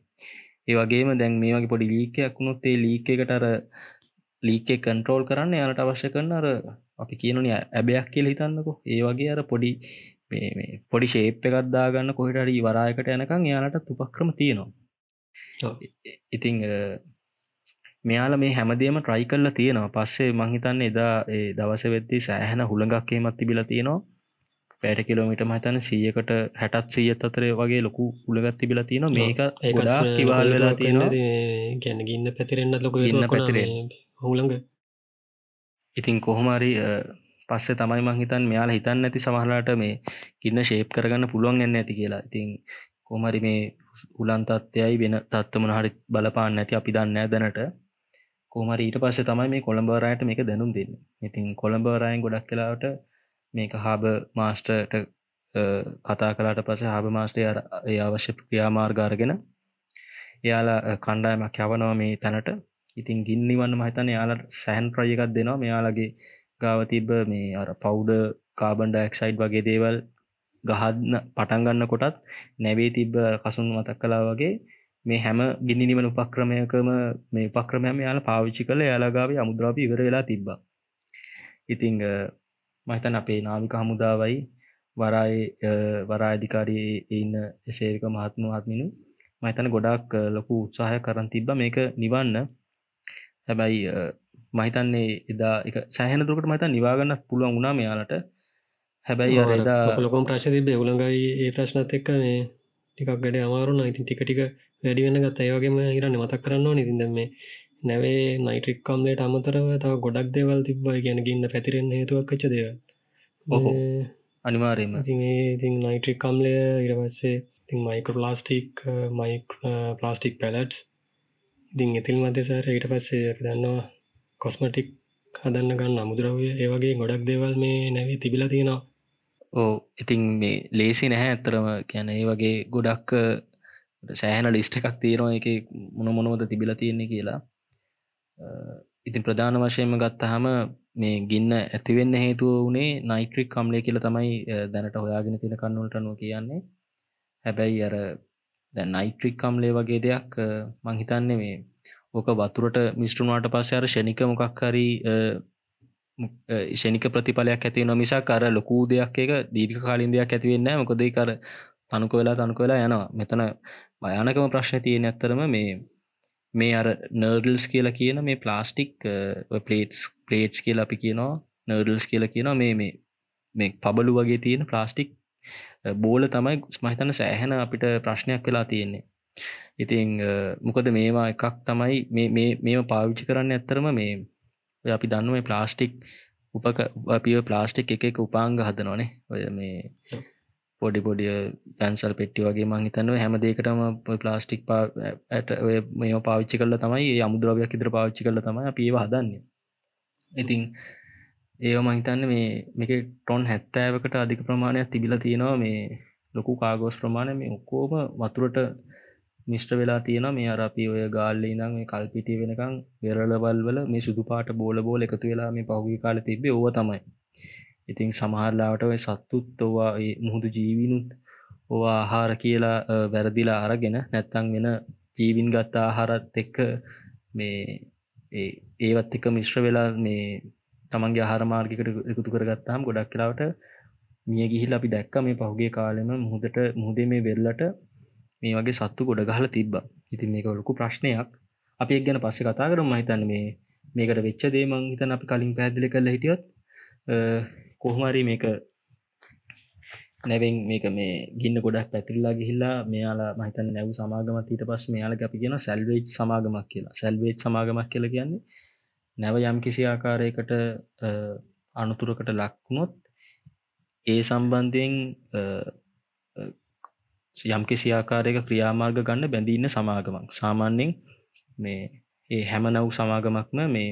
ඒ වගේම දැන් මේ වගේ පොඩි ලීකයක් වුණොත් ඒ ලීක එකට අර ලීකේ කන්ට්‍රෝල් කරන්න යාලට අවශ්‍ය කරන අර අපි කියනන ඇබයක් කියල හිතන්නකෝ. ඒ වගේ අර පොඩි පොඩි ශේප් එකත්දාගන්න කොහිටරි වරායකට යනකං යාලට උපක්‍රම තියෙනවා. ඉතිං මෙයාල මේ හැමදේම ට්‍රයි කල්ලා තියෙනවා. පස්සේ මංහිතන්න එදා දවස වෙද්දි සෑහන හුළඟක්කේමත් තිබිල තියෙනවා. පෑට කිලෝමිට මහිතන සියකට හැටත් සියත් අතරේ වගේ ලොකු උළගත් තිබිලා තියෙන මේක ගොඩා කිවාල් වෙලා තියෙනවා. ගැන ගින්න පැතිරෙන්න්න ලොක ඉන්න පැතිරෙන් හුළඟ ඉතින් කොහොමරි පස්සේ තමයි මංහිතන් මෙයාලා හිතන්න ඇති සමහලාට මේ ගින්න ශේප් කරගන්න පුළුවන් එන්න ඇති කියලා. ඉතින් කොමරි මේ උලන් තත්ත්යයි වෙන තත්වමන හරි බලපාන්න ඇති අපි දන්න දැනට. කෝමරි ඊට පස්සේ තමයි මේ කොළඹවරයට මේක දැනුම් දෙන්න. ඉතින් කොළඹවරයෙන් ගොඩක් කලාවට මේක හාබ මාස්ටර්ට කතා කලාට පස හාබ මාස්ටය ඒ අවශ්‍ය ක්‍රියාමාර්ගාරගෙන එයාලා කණ්ඩායමක් යවනවා මේ තැනට. ඉතින් ගින්නිවන්න මහිතන යාලට සෑන් ප්‍රයකක් දෙනවා. මෙයාලගේ ගාව තිබ මේ අර පවුඩ කාබන්ඩ එක්සයිඩ් වගේ දේවල් ගහදන්න පටන්ගන්න කොටත් නැවේ තිබ්බ කසුන් මතක් කලා වගේ මේ හැම ගිනිනිවන උපක්‍රමයකම මේ උපක්‍රමයම යාල පාවිච්චි කළ යාලගාව අමුද්‍රාපී ඉවර වෙලා තිබ්බ. ඉතිං මහිතන් අපේ නාවික හමුදාවයි වරාය වරාධිකාරී ඉන්න එසේක මහත්ම හත්මිනු මහිතන ගොඩක් ලොකු උත්සාහය කරන් තිබ්බ. මේක නිවන්න. හැබැයි මහිතන්නේ එදා එක සෑහන දුරකට මත නිවාගන්න පුළුවන් වුණා මෙයාලට. හැබැයි එදා ලොකොම් ප්‍රශ් තිබේ උළඟයි ඒ ප්‍රශ්නත් එක්ක මේ ටිකක් ගඩ අමාරුන්න ඉතින් ටික ටික වැඩි වෙන ගත් ඒවගේම හිරන්න මතක් කරන්න නිතින්ද මේ නැවේ නයිට්‍රික් කම්ලට අමතරව තව ගොඩක් දේවල් තිබ්බයි ගැන ගන්න පැතිරෙන් හේතුවක් කච්ච දේව ඔහෝ අනිවාරයම ඉතින් නයිට්‍රික් කම්ලය ඉරවස්සේ ඉතින් මයික ප්ලාස්ටික් මයික් ප්ලාස්ටික් පැලට්ස් ඉතින් එතිල් මධ්‍යසාර ඊට පස්සේ අපි දන්නවා කොස්මටික් හදන්න ගන්න අමුදුරවය ඒවගේ ගොඩක් දේවල් මේ නැවේ තිබිල තියෙනවා. ඕ ඉතින් මේ ලේසි නැහැ ඇත්තරම කියැන ඒ වගේ ගොඩක් සෑහන ලිස්ට එකක් තීරවා එක මොන මොනවද තිබිල තියෙන්නේ කියලා. ඉතින් ප්‍රධාන වශයෙන්ම ගත්තහම මේ ගින්න ඇතිවෙන්න හේතුව වනේ නයිට්‍රික් කම්ලය කියල තමයි දැනට හොයාගෙන තින කන්නුවලටනුව කියන්නේ. හැබැයි අර දැ නයිට්‍රික් කම්ලේ වගේ දෙයක් මංහිතන්නේ මේ ඕක වතුරට මිස්ට්‍රුණවාට පස්ස අර ෂණික මොකක් හරි ෂණික ප්‍රතිඵලයක් ඇති නොමිසා කර ලොකූ දෙයක් එක දීර්ඝ කාලින් දෙයක් ඇතිවෙන්න මොකොදේ කර තනුක වෙලා තනුක වෙලා යනවා. මෙතන භයානකම ප්‍රශ්න තියෙන ඇත්තරම මේ මේ අර නර්ඩල්ස් කියලා කියන මේ ප්ලාස්ටික් පලේටස් පලේට්ස් කියලා අපි කියනවා නර්ඩල්ස් කියලා කියනවා මේ මේ මේ පබලු වගේ තියෙන ප්ලාස්ටික් බෝල තමයි ස්මහිතන සෑහෙන අපිට ප්‍රශ්නයක් වෙලා තියෙන්නේ. ඉතිං මොකද මේවා එකක් තමයි මේම පාවිච්චි කරන්න ඇත්තරම මේ අපි දන්නුව ප්ලාස්ටික් උපක අපිය ප්ලාස්ටික් එක එක උපාංග හදනවනේ ඔය මේ පොඩි පොඩිය පැන්සල් පෙට්ටි වගේ මංහිතන්නව හැම දෙකටම ප්ලාස්ටික් ඇට ඔය මේ පාවිච්චි කරල තමයි අමුද්‍රවයක් ඉදිර පාවිච්චි කරල තමයි අපිඒව හදන්න. ඉතිං ඒව මහිතන්න මේ මේක ටොන් හැත්තෑවකට අධික ප්‍රමාණයක් තිබිල තියෙනවා. මේ ලොකු කාගෝස් ප්‍රමාණය මේ ඔක්කෝම වතුරට මිෂ්ට වෙලා තියෙන මේ අරපි ඔය ගාල්ලි නම් මේ කල්පිටිය වෙනකං වෙරලවල් වල මේ සුදු පාට බෝල බෝල එකතු වෙලා මේ පහුගි කාල තිබේ ඕව තමයි. ඉතින් සමහරලාවට ඔය සත්තුත් ඔවා මුහුදු ජීවිනුත් ඕවා ආහාර කියලා වැරදිලා අරගෙන නැත්තං වෙන ජීවින් ගත්තා ආහාරත් එක්ක මේ ඒවත් එක මිශ්‍ර වෙලා මේ තමන්ගේ ආහාරමාර්ගිකට එකතු කරගත්තාම් ගොඩක් කලාවට මිය ගිහිල් අපි දැක්ක මේ පහුගේ කාලෙම මුහදට මුහදේ මේ වෙල්ලට මේ වගේ සත්තු ගොඩ ගහල තිබ්බ. ඉතින් මේක ලොකු ප්‍රශ්නයක්. අපි එක් ගැන පස්සේ කතා කරම. හිතන්න මේ මේකට වෙච්ච දේමං හිතන අපි කලින් පැදිලි කල හිටියොත් කොහමරි මේක නැවෙන් මේක මේ ගින්න ගොඩක් පැතිරලා ගිහිල්ලා මෙයාලා මහිතන් නැව් සමාගමත් ඊට පස් මෙයාලක අපි කියන සැල්වේජ් සමාගමක් කියලා. සැල්වේජ් සමාගමක් කියල කියන්නේ නැව යම් කිසි ආකාරයකට අනුතුරකට ලක්වුණොත් ඒ සම්බන්ධයෙන් යම් කිසි ආකාරයක ක්‍රියාමාර්ග ගන්න බැඳීන්න සමාගමක්. සාමාන්‍යෙන් මේ ඒ හැම නව් සමාගමක්ම මේ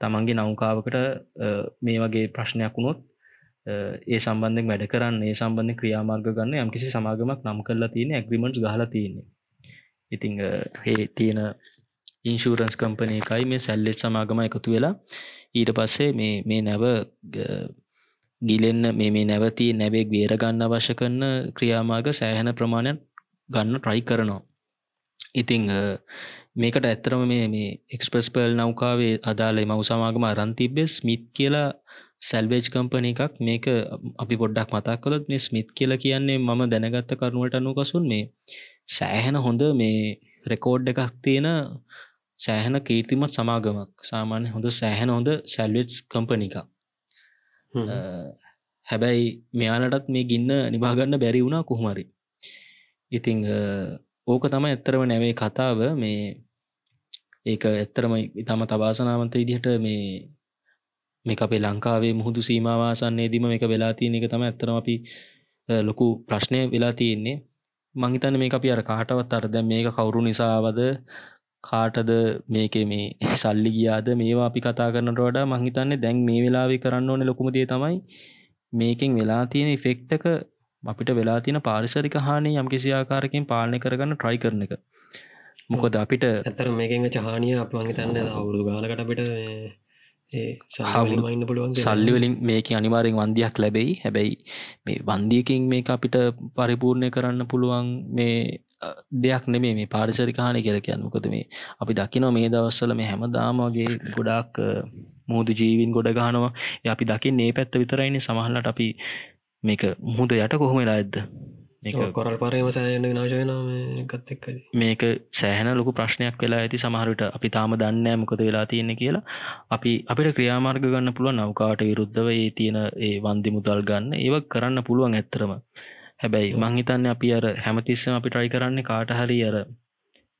තමන්ගේ නෞකාවකට මේ වගේ ප්‍රශ්නයක් වුණොත් ඒ සම්බන්ධෙන් වැඩ කරන්න ඒ සම්බන්ධ ක්‍රියාමාර්ග ගන්න යම් කිසි සමාගමක් නම් කරලා තියෙන ඇග්‍රිමෙන්ට් ගහලා තියෙන්නේ. ඉතිං ඒ තියෙන ඉන්ශූරන්ස් කම්පනය එකයි මේ සැල්ලෙට් සමාගම එකතු වෙලා. ඊට පස්සේ මේ මේ නැව ගිලෙන්න මේ මේ නැවති නැවෙක් වේරගන්න අවශ්‍ය කරන ක්‍රියාමාර්ග සෑහෙන ප්‍රමාණයක් ගන්න ට්‍රයි කරනවා. ඉතිං මේකට ඇත්තරම මේ මේ එක්ස්ප්‍රස් පර්ල් නෞකාවේ අදාලේ මවසමාගම අරන්තිබ්බෙ ස්මිත් කියලා සැල්වේජ් කම්පන එකක්. මේක අපි පොඩ්ඩක් මතක් කළොත් මේ ස්මිත් කියල කියන්නේ මම දැනගත්ත කරුණට අනුකසුන් මේ සෑහෙන හොඳ මේ රෙකෝඩ් එකක් තියෙන සෑහෙන කීර්තිමත් සමාගමක්. සාමාන්‍ය හොඳ සෑහෙන හොඳ සැල්වෙට්ස් කම්පන එක හැබැයි මෙයාලටත් මේ ගින්න නිබාගන්න බැරි වුණා කොහොමරි ඉතිං ඕක තම ඇත්තරම නැවේ කතාව. මේ ඒක ඇත්තරම ඉතම තවාසනාවන්ත ඉදිහට මේ මේ අපේ ලංකාවේ මුහුදු සීමවාසන්නේ දිම එක වෙලා තියෙන එක තම ඇත්තරම අපි ලොකු ප්‍රශ්නය වෙලා තියෙන්නේ. මංහිතන්න මේ අපි අර කාටවත් අර දැ මේක කවුරු නිසාවද කාටද මේක මේ *laughs* සල්ලි ගියාද මේවා අපි කතා කරනට වඩා මංහිතන්නේ දැන් මේ වෙලාවෙ කරන්න ඕන ලොකුමදේ තමයි මේකෙන් වෙලා තියෙන ඉෆෙක්ටක අපිට වෙලා තියෙන පාරිසරික හානි යම් කිසි ආකාරකින් පාලනය කරගන්න ට්‍රයි කරන එක. මොකොද අපිට ඇතර මේකෙන් චහානිය අප මංහිතන්න අවුරුදු ගානකට අපිට පුළුවන් සල්ලිවලින් මේක අනිවාරෙන් වන්දියක් ලැබෙයි. හැබැයි මේ වන්දියකින් මේ අපිට පරිපූර්ණය කරන්න පුළුවන් මේ දෙයක් නෙමේ මේ පාරිසරිකාන කියල කියන්න. මොකද මේ අපි දකිනවා මේ දවස්සල මේ හැම දාමගේ ගොඩක් මුහුදු ජීවින් ගොඩ ගහනවා. අපි දකි ඒ පැත්ත විතරයින්නේ සමහල්ලට අපි මේක මුහුද යට කොහොමලා ඇද්ද? කොරල් පරයම සෑයන විනාශයන ගත් එක් මේක සෑහන ලොකු ප්‍රශ්නයක් වෙලා ඇති. සමහරට අපි තාම දන්න මොකද වෙලා තියෙන්නේ කියලා. අපි අපිට ක්‍රියාමාර්ග ගන්න පුළුව නවකාට විරුද්ධව ඒ තියෙන ඒ වන්දි මුදල් ගන්න. ඒව කරන්න පුළුවන් ඇත්තරම හැබැයි මංහිතන්න අපි අර හැමතිස්සම අපි ට්‍රයි කරන්නේ කාට හරි අර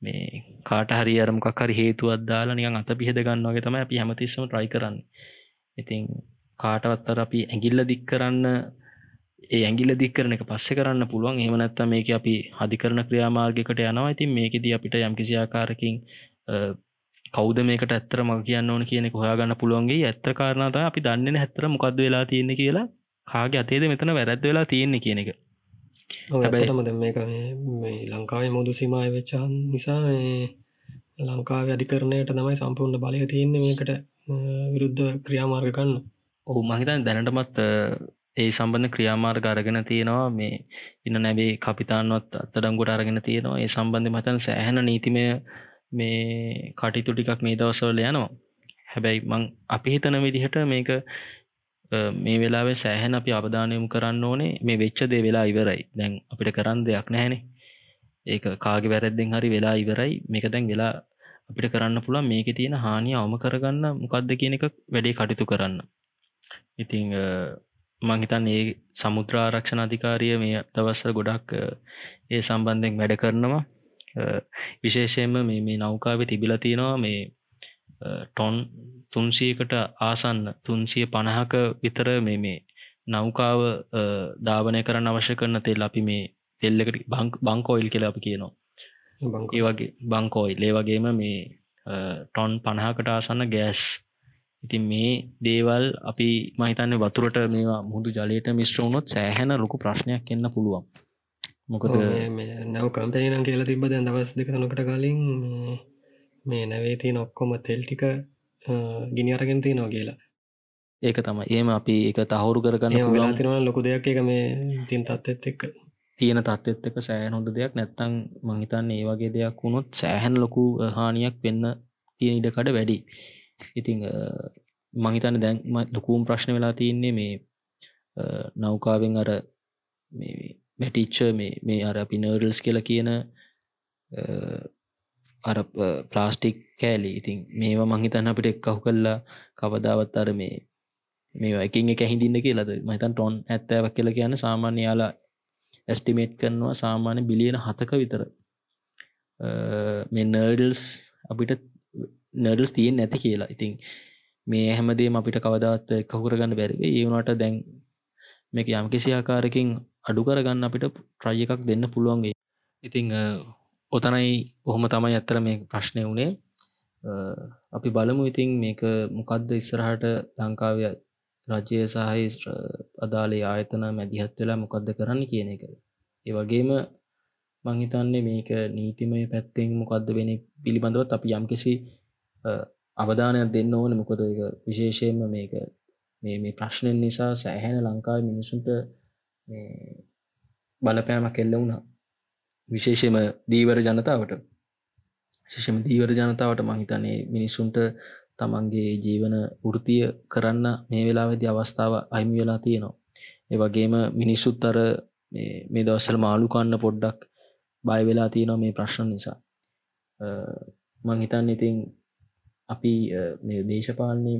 මේ කාට හරි අරමකක් හරි හේතුවත් දාලා නිකන් අත පිහෙද ගන්නවගේ තම අපි හැමතිස්සම ට්‍රයි කරන්න. ඉතින් කාටවත්තර අපි ඇගිල්ල දික් කරන්න ඒ ඇගිල්ල දික් කරන එක පස්සෙ කරන්න පුළුවන්. ඒමනැත්ත මේක අපි හදිකරන ක්‍රියාමාර්ගකට යනවා. ඉතින් මේකෙද අපිට යම්කිසි ආකාරකින් කෞද මේකට ඇත්තර මග කියන්න ඕන කියන හොයාගන්න පුළුවන්ගේ ඇත්ත කාරණත අපි දන්න හැත්තර මොකක්ද වෙලා තියෙන්නේ කියලා. කාගේ අතේද මෙතන වැරැද්ද වෙලා තියෙන්නේ කියන එක හැබැයිටමද මේක මේ ලංකාවේ මුදු සිමය වෙච්චාන් නිසා ලංකාව අධිකරණයට තමයි සම්පූර්ණ බලය තියෙන්නේ මේකට විරුද්ධ ක්‍රියාමාර්ග කන්න ඔහු මහිතන් දැනටමත් ඒ සම්බන්ධ ක්‍රියාමාර්ග අරගෙන තියෙනවා. මේ ඉන්න නැබේ කපිතාන්වත් අත්තඩංගොට අරගෙන තියෙනවා. ඒ සම්බන්ධ මතන් සෑහන නීතිමය මේ කටිතු ටිකක් මේ දවසවල යනවා. හැබැයි මං අපි හිතන විදිහට මේක මේ වෙලාවේ සෑහෙන අපි අවධානයමු කරන්න ඕනේ මේ වෙච්චදේ වෙලා ඉවරයි. දැන් අපිට කරන්න දෙයක් නැහැනේ. ඒක කාග වැරැද්දෙන් හරි වෙලා ඉවරයි. මේක දැන් වෙලා අපිට කරන්න පුළන් මේක තියෙන හානිය අවම කරගන්න මොකක්ද කියන එක වැඩේ කටයුතු කරන්න. ඉතිං මංහිතන් ඒ සමුද්‍රාරක්ෂණ අධිකාරිය මේ දවස්සර ගොඩක් ඒ සම්බන්ධයෙන් වැඩ කරනවා. විශේෂයෙන්ම මේ මේ නෞකාව තිබිල තියෙනවා මේ ටොන් තුන්සියකට ආසන්න තුන්සිය පණහක විතර මේ මේ නෞකාව ධාවනය කරන්න අවශ්‍ය කරන තෙල් අපි මේ තෙල්ලකට බංකෝයිල් කියලා අපි කියනවා. ඒ වගේ බංකෝයි ලේ වගේම මේ ටොන් පණහකට ආසන්න ගෑස්. ඉතින් මේ දේවල් අපි මහිතන්න වතුරට මේවා මුහුදු ජලයට මිශ්‍රවුණොත් සෑහැන ලොකු ප්‍රශ්නයක් එන්න පුළුවන්. මොකද නැව කම්පනනම් කියලා තිබ දැන් දවස් දෙකතනකට කලින් මේ නැවේතිය නොක්කොම තෙල්ටික ගිනි අරගෙන තියනවා කියලා. ඒක තමයි. ඒම අපි එක තහවුරු කරගන්න තිරන ලොකු දෙයක් එක මේ තින් තත්ත් එක්ක. තියෙන තත්ත්ත් එක සෑහන් හොඳ දෙයක්. නැත්තං මහිතන්න ඒ වගේ දෙයක් වුණොත් සෑහැන් ලොකු හානියක් වෙන්න තියෙන ඉඩකඩ වැඩි. ඉතිං මහිතන්න දැන් ලොකුම් ප්‍රශ්න වෙලා තියන්නේ මේ නෞකාවෙන් අර වැටිච්ච මේ අර අපි නර්ඩල්ස් කියලා කියන අර ප්ලාස්ටික් කෑලි. ඉතින් මේවා මංහිතන්න අපිට එක්කහු කල්ලා කවදාවත් අර මේ මේ එකින් එක ඇහිදින්න කියලද? මහිතන් ටොන් ඇත්තෑවක් කියල කියන්න සාමාන්‍ය යාලා ඇස්ටිමේට් කරනවා සාමාන්‍ය බිලියන හතක විතර. මේ නර්ඩල්ස් අපිට නර්ඩල්ස් තියෙන් නැති කියලා. ඉතින් මේ හැමදේම අපිට කවදාත් කහුරගන්න බැරිවේ ඒවුණට දැන් මේක යම් කිසි ආකාරකින් අඩු කරගන්න අපිට ප්‍රජ එකක් දෙන්න පුළුවන්ගේ ඉතිං ඔතනයි ඔහොම තමයි ඇත්තර මේ ප්‍රශ්නය වුණේ අපි බලමු ඉතින් මේක මොකක්ද ඉස්සරහට ලංකාවය රජය සහහි අදාලේ ආයතන මැදිහත් වෙලා මොකක්ද කරන්න කියන එක. ඒ වගේම මංහිතන්නේ මේක නීතිමය පැත්තෙන් මොකක්ද වෙන පිළිබඳවත් අපි යම්කිසි අවධානයක් දෙන්න ඕන. මොකොද එක විශේෂයෙන්ම මේක මේ මේ ප්‍රශ්නයෙන් නිසා සෑහැන ලංකාව මිනිසුන්ට බලපෑමක් එල්ල වුණා. විශේෂම දීවර ජනතාවට. ශිෂම දීවර ජනතාවට මහිතනේ මිනිස්සුන්ට තමන්ගේ ජීවන වෘතිය කරන්න මේ වෙලාවෙදි අවස්ථාව අයිමි වෙලා තියෙනවා. ඒ වගේම මිනිස්සුත් අර මේ දවස්සල මාළු කන්න පොඩ්ඩක් බය වෙලා තියෙනවා මේ ප්‍රශ්න නිසා. මංහිතන් ඉතින් අපි දේශපාලනය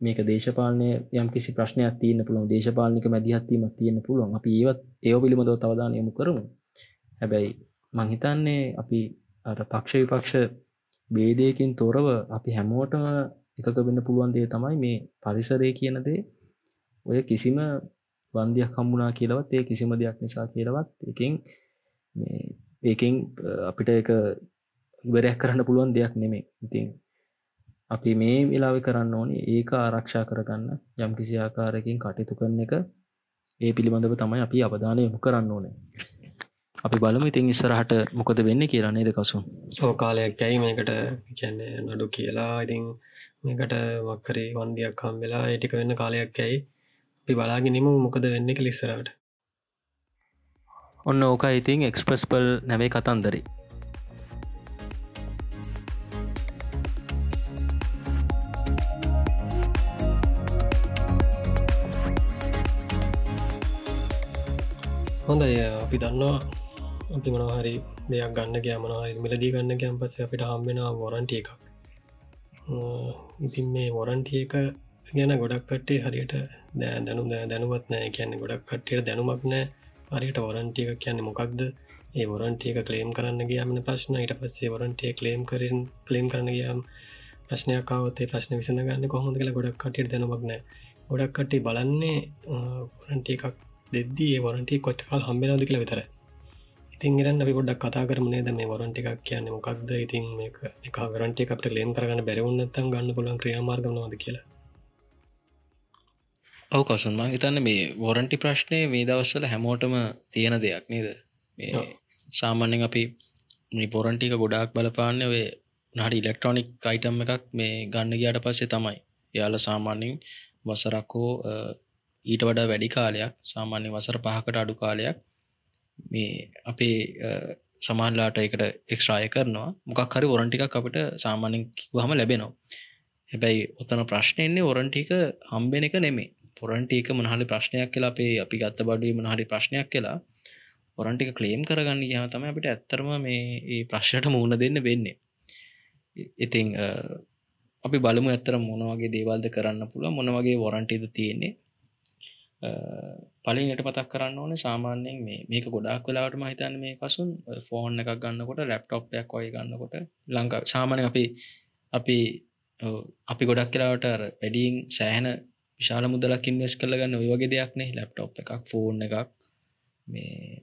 මේක දේශපාලනය යම් කිසි ප්‍රශ්නයක් තියන්න පුළුවන් දේශපාලනික මැදිහත්වීමක් තියෙන පුළුවන් අපි ඒවත් ඒෝ පිළිබඳව තවදානයමු කරමු. හැබැයි මංහිතන්නේ අපි අර පක්ෂ විපක්ෂ බේදයකින් තොරව අපි හැමෝටම එකක වෙන්න පුළුවන් දේ තමයි මේ පරිසරය කියන දේ. ඔය කිසිම වන්දයක් හම්බුනා කියලවත් ඒ කිසිම දෙයක් නිසා කියලවත් එකින් ඒකින් අපිට එක ඉවරයක් කරන්න පුළුවන් දෙයක් නෙමේ ඉතින් අපි මේ වෙලාවෙ කරන්න ඕනි ඒක ආරක්ෂා කරගන්න යම් කිසි ආකාරයකින් කටයුතු කරන එක. ඒ පිළිබඳව තමයි අපි අවධානය යොමු කරන්න ඕනේ. අපි බලමු ඉතින් ඉස්සරහට මොකද වෙන්න කියලා නේද කසු සෝ කාලයක් ඇයි මේකට කියන්නේ නඩු කියලා. ඉතින් මේකට වක්කරේ වන්දියක් හම් වෙලා ඒටික වෙන්න කාලයක් ඇයි අපි බලාගෙනීම මොකද වෙන්න එක ලිස්සරට ඔන්න ඕක ඉතින් එක්ස්ප්‍රස්පල් නැවේ කතන්දරේ. හොඳ අපි දන්නවා අපි මොනහරි දෙයක් ගන්න ගෑ මනහරි මිලදී ගන්න ගෑම් පස අපිට හම්බෙන වොරන්ටිය එකක්. ඉතින් මේ වොරන්ටිය එක ගැන ගොඩක් කට්ටේ හරියට දෑ දැනු දැනුවත් නෑ. කියන්නේ ගොඩක් කට්ටයට දැනුමක් නෑ. හරියට වොරන්ටිය එක කියන්නේ මොකක්ද? ඒ වොරන්ටිය එක කලේම් කරන්න ගයාමන ප්‍රශ්න. ඊට පස්සේ වොරන්ටිය කලේම් කරින් කලේම් කරන්න ගයාම් ප්‍රශ්නයකාවතේ ප්‍රශ්න විසඳ ගන්න කොහොඳ කළ ගොඩක් කටට දැනුමක් නෑ. ගොඩක් කට්ටි බලන්නේ වොරන්ටි එකක් දෙද්දී වොරන්ටි කොච්චකාල් හම්බෙනද කියලා විතර ඉතින් ගරන්න අපි පොඩක් කතා කරමනේද මේ වොරන්ටි එකක් කියන්න මොකක්ද? ඉතින් මේක එක ගරන්ටි එකට ලේම් කරගන්න බැරවුන්නත්තන් ගන්න පුලන් ක්‍රියමාර්ගනවාද කියලා? ඔව කසුන් මං හිතන්න මේ වොරන්ටි ප්‍රශ්නය මේ දවස්සල හැමෝටම තියෙන දෙයක් නේද? සාමාන්‍යෙන් අපි මේ පොරන්ටික ගොඩාක් බලපාන්න වේ නහට ඉලෙක්ට්‍රොනික් අයිටම් එකක් මේ ගන්න ගයාට පස්සේ තමයි. යාල සාමාන්‍යින් වසරක්කෝ ඊට වඩා වැඩි කාලයක් සාමාන්‍ය වසර පහකට අඩු කාලයක් මේ අපේ සමාන්ලාට එකට එක්ස්ට්‍රාය කරනවා. මොකක් හරි ඔරන්ටිකක් අපිට සාමාන්‍යෙන් කිවහම ලැබෙනවා. හැබැයි ඔතන ප්‍රශ්නයන්නේ ඔරන්ටික හම්බෙන එක නෙමේ පොරන්ටික මනහලි ප්‍රශ්නයක් කියලා අපේ අපි ගත්ත බඩුව මනහරි ප්‍රශ්නයක් කියලා ඔරන්ටික කලේම් කරගන්න යා තම අපිට ඇත්තරම මේ ඒ ප්‍රශ්නයට මුහුණ දෙන්න වෙන්නේ. ඉතිං අපි බලමු ඇත්තර මොනවගේ දේවල්ද කරන්න පුළුව මොනවගේ වොරන්ටිද තියෙන්නේ. පලින්ට පතක් කරන්න ඕන සාමාන්‍යයෙන් මේ මේක ගොඩක් වෙලාට මහිතන්න මේ පසුන් ෆෝන් එකක් ගන්නකොට ලැප්ටොප්යක් ඔය ගන්නකොට ලංකා සාමානය අපි අපි අපි ගොඩක් කියලාවට වැඩියෙන් සෑහන විශාල මුදලකින් වෙස් කළ ගන්න ඔය වගේ දෙයක්නේ ලැප්ටොප් එකක් ෆෝන් එකක් මේ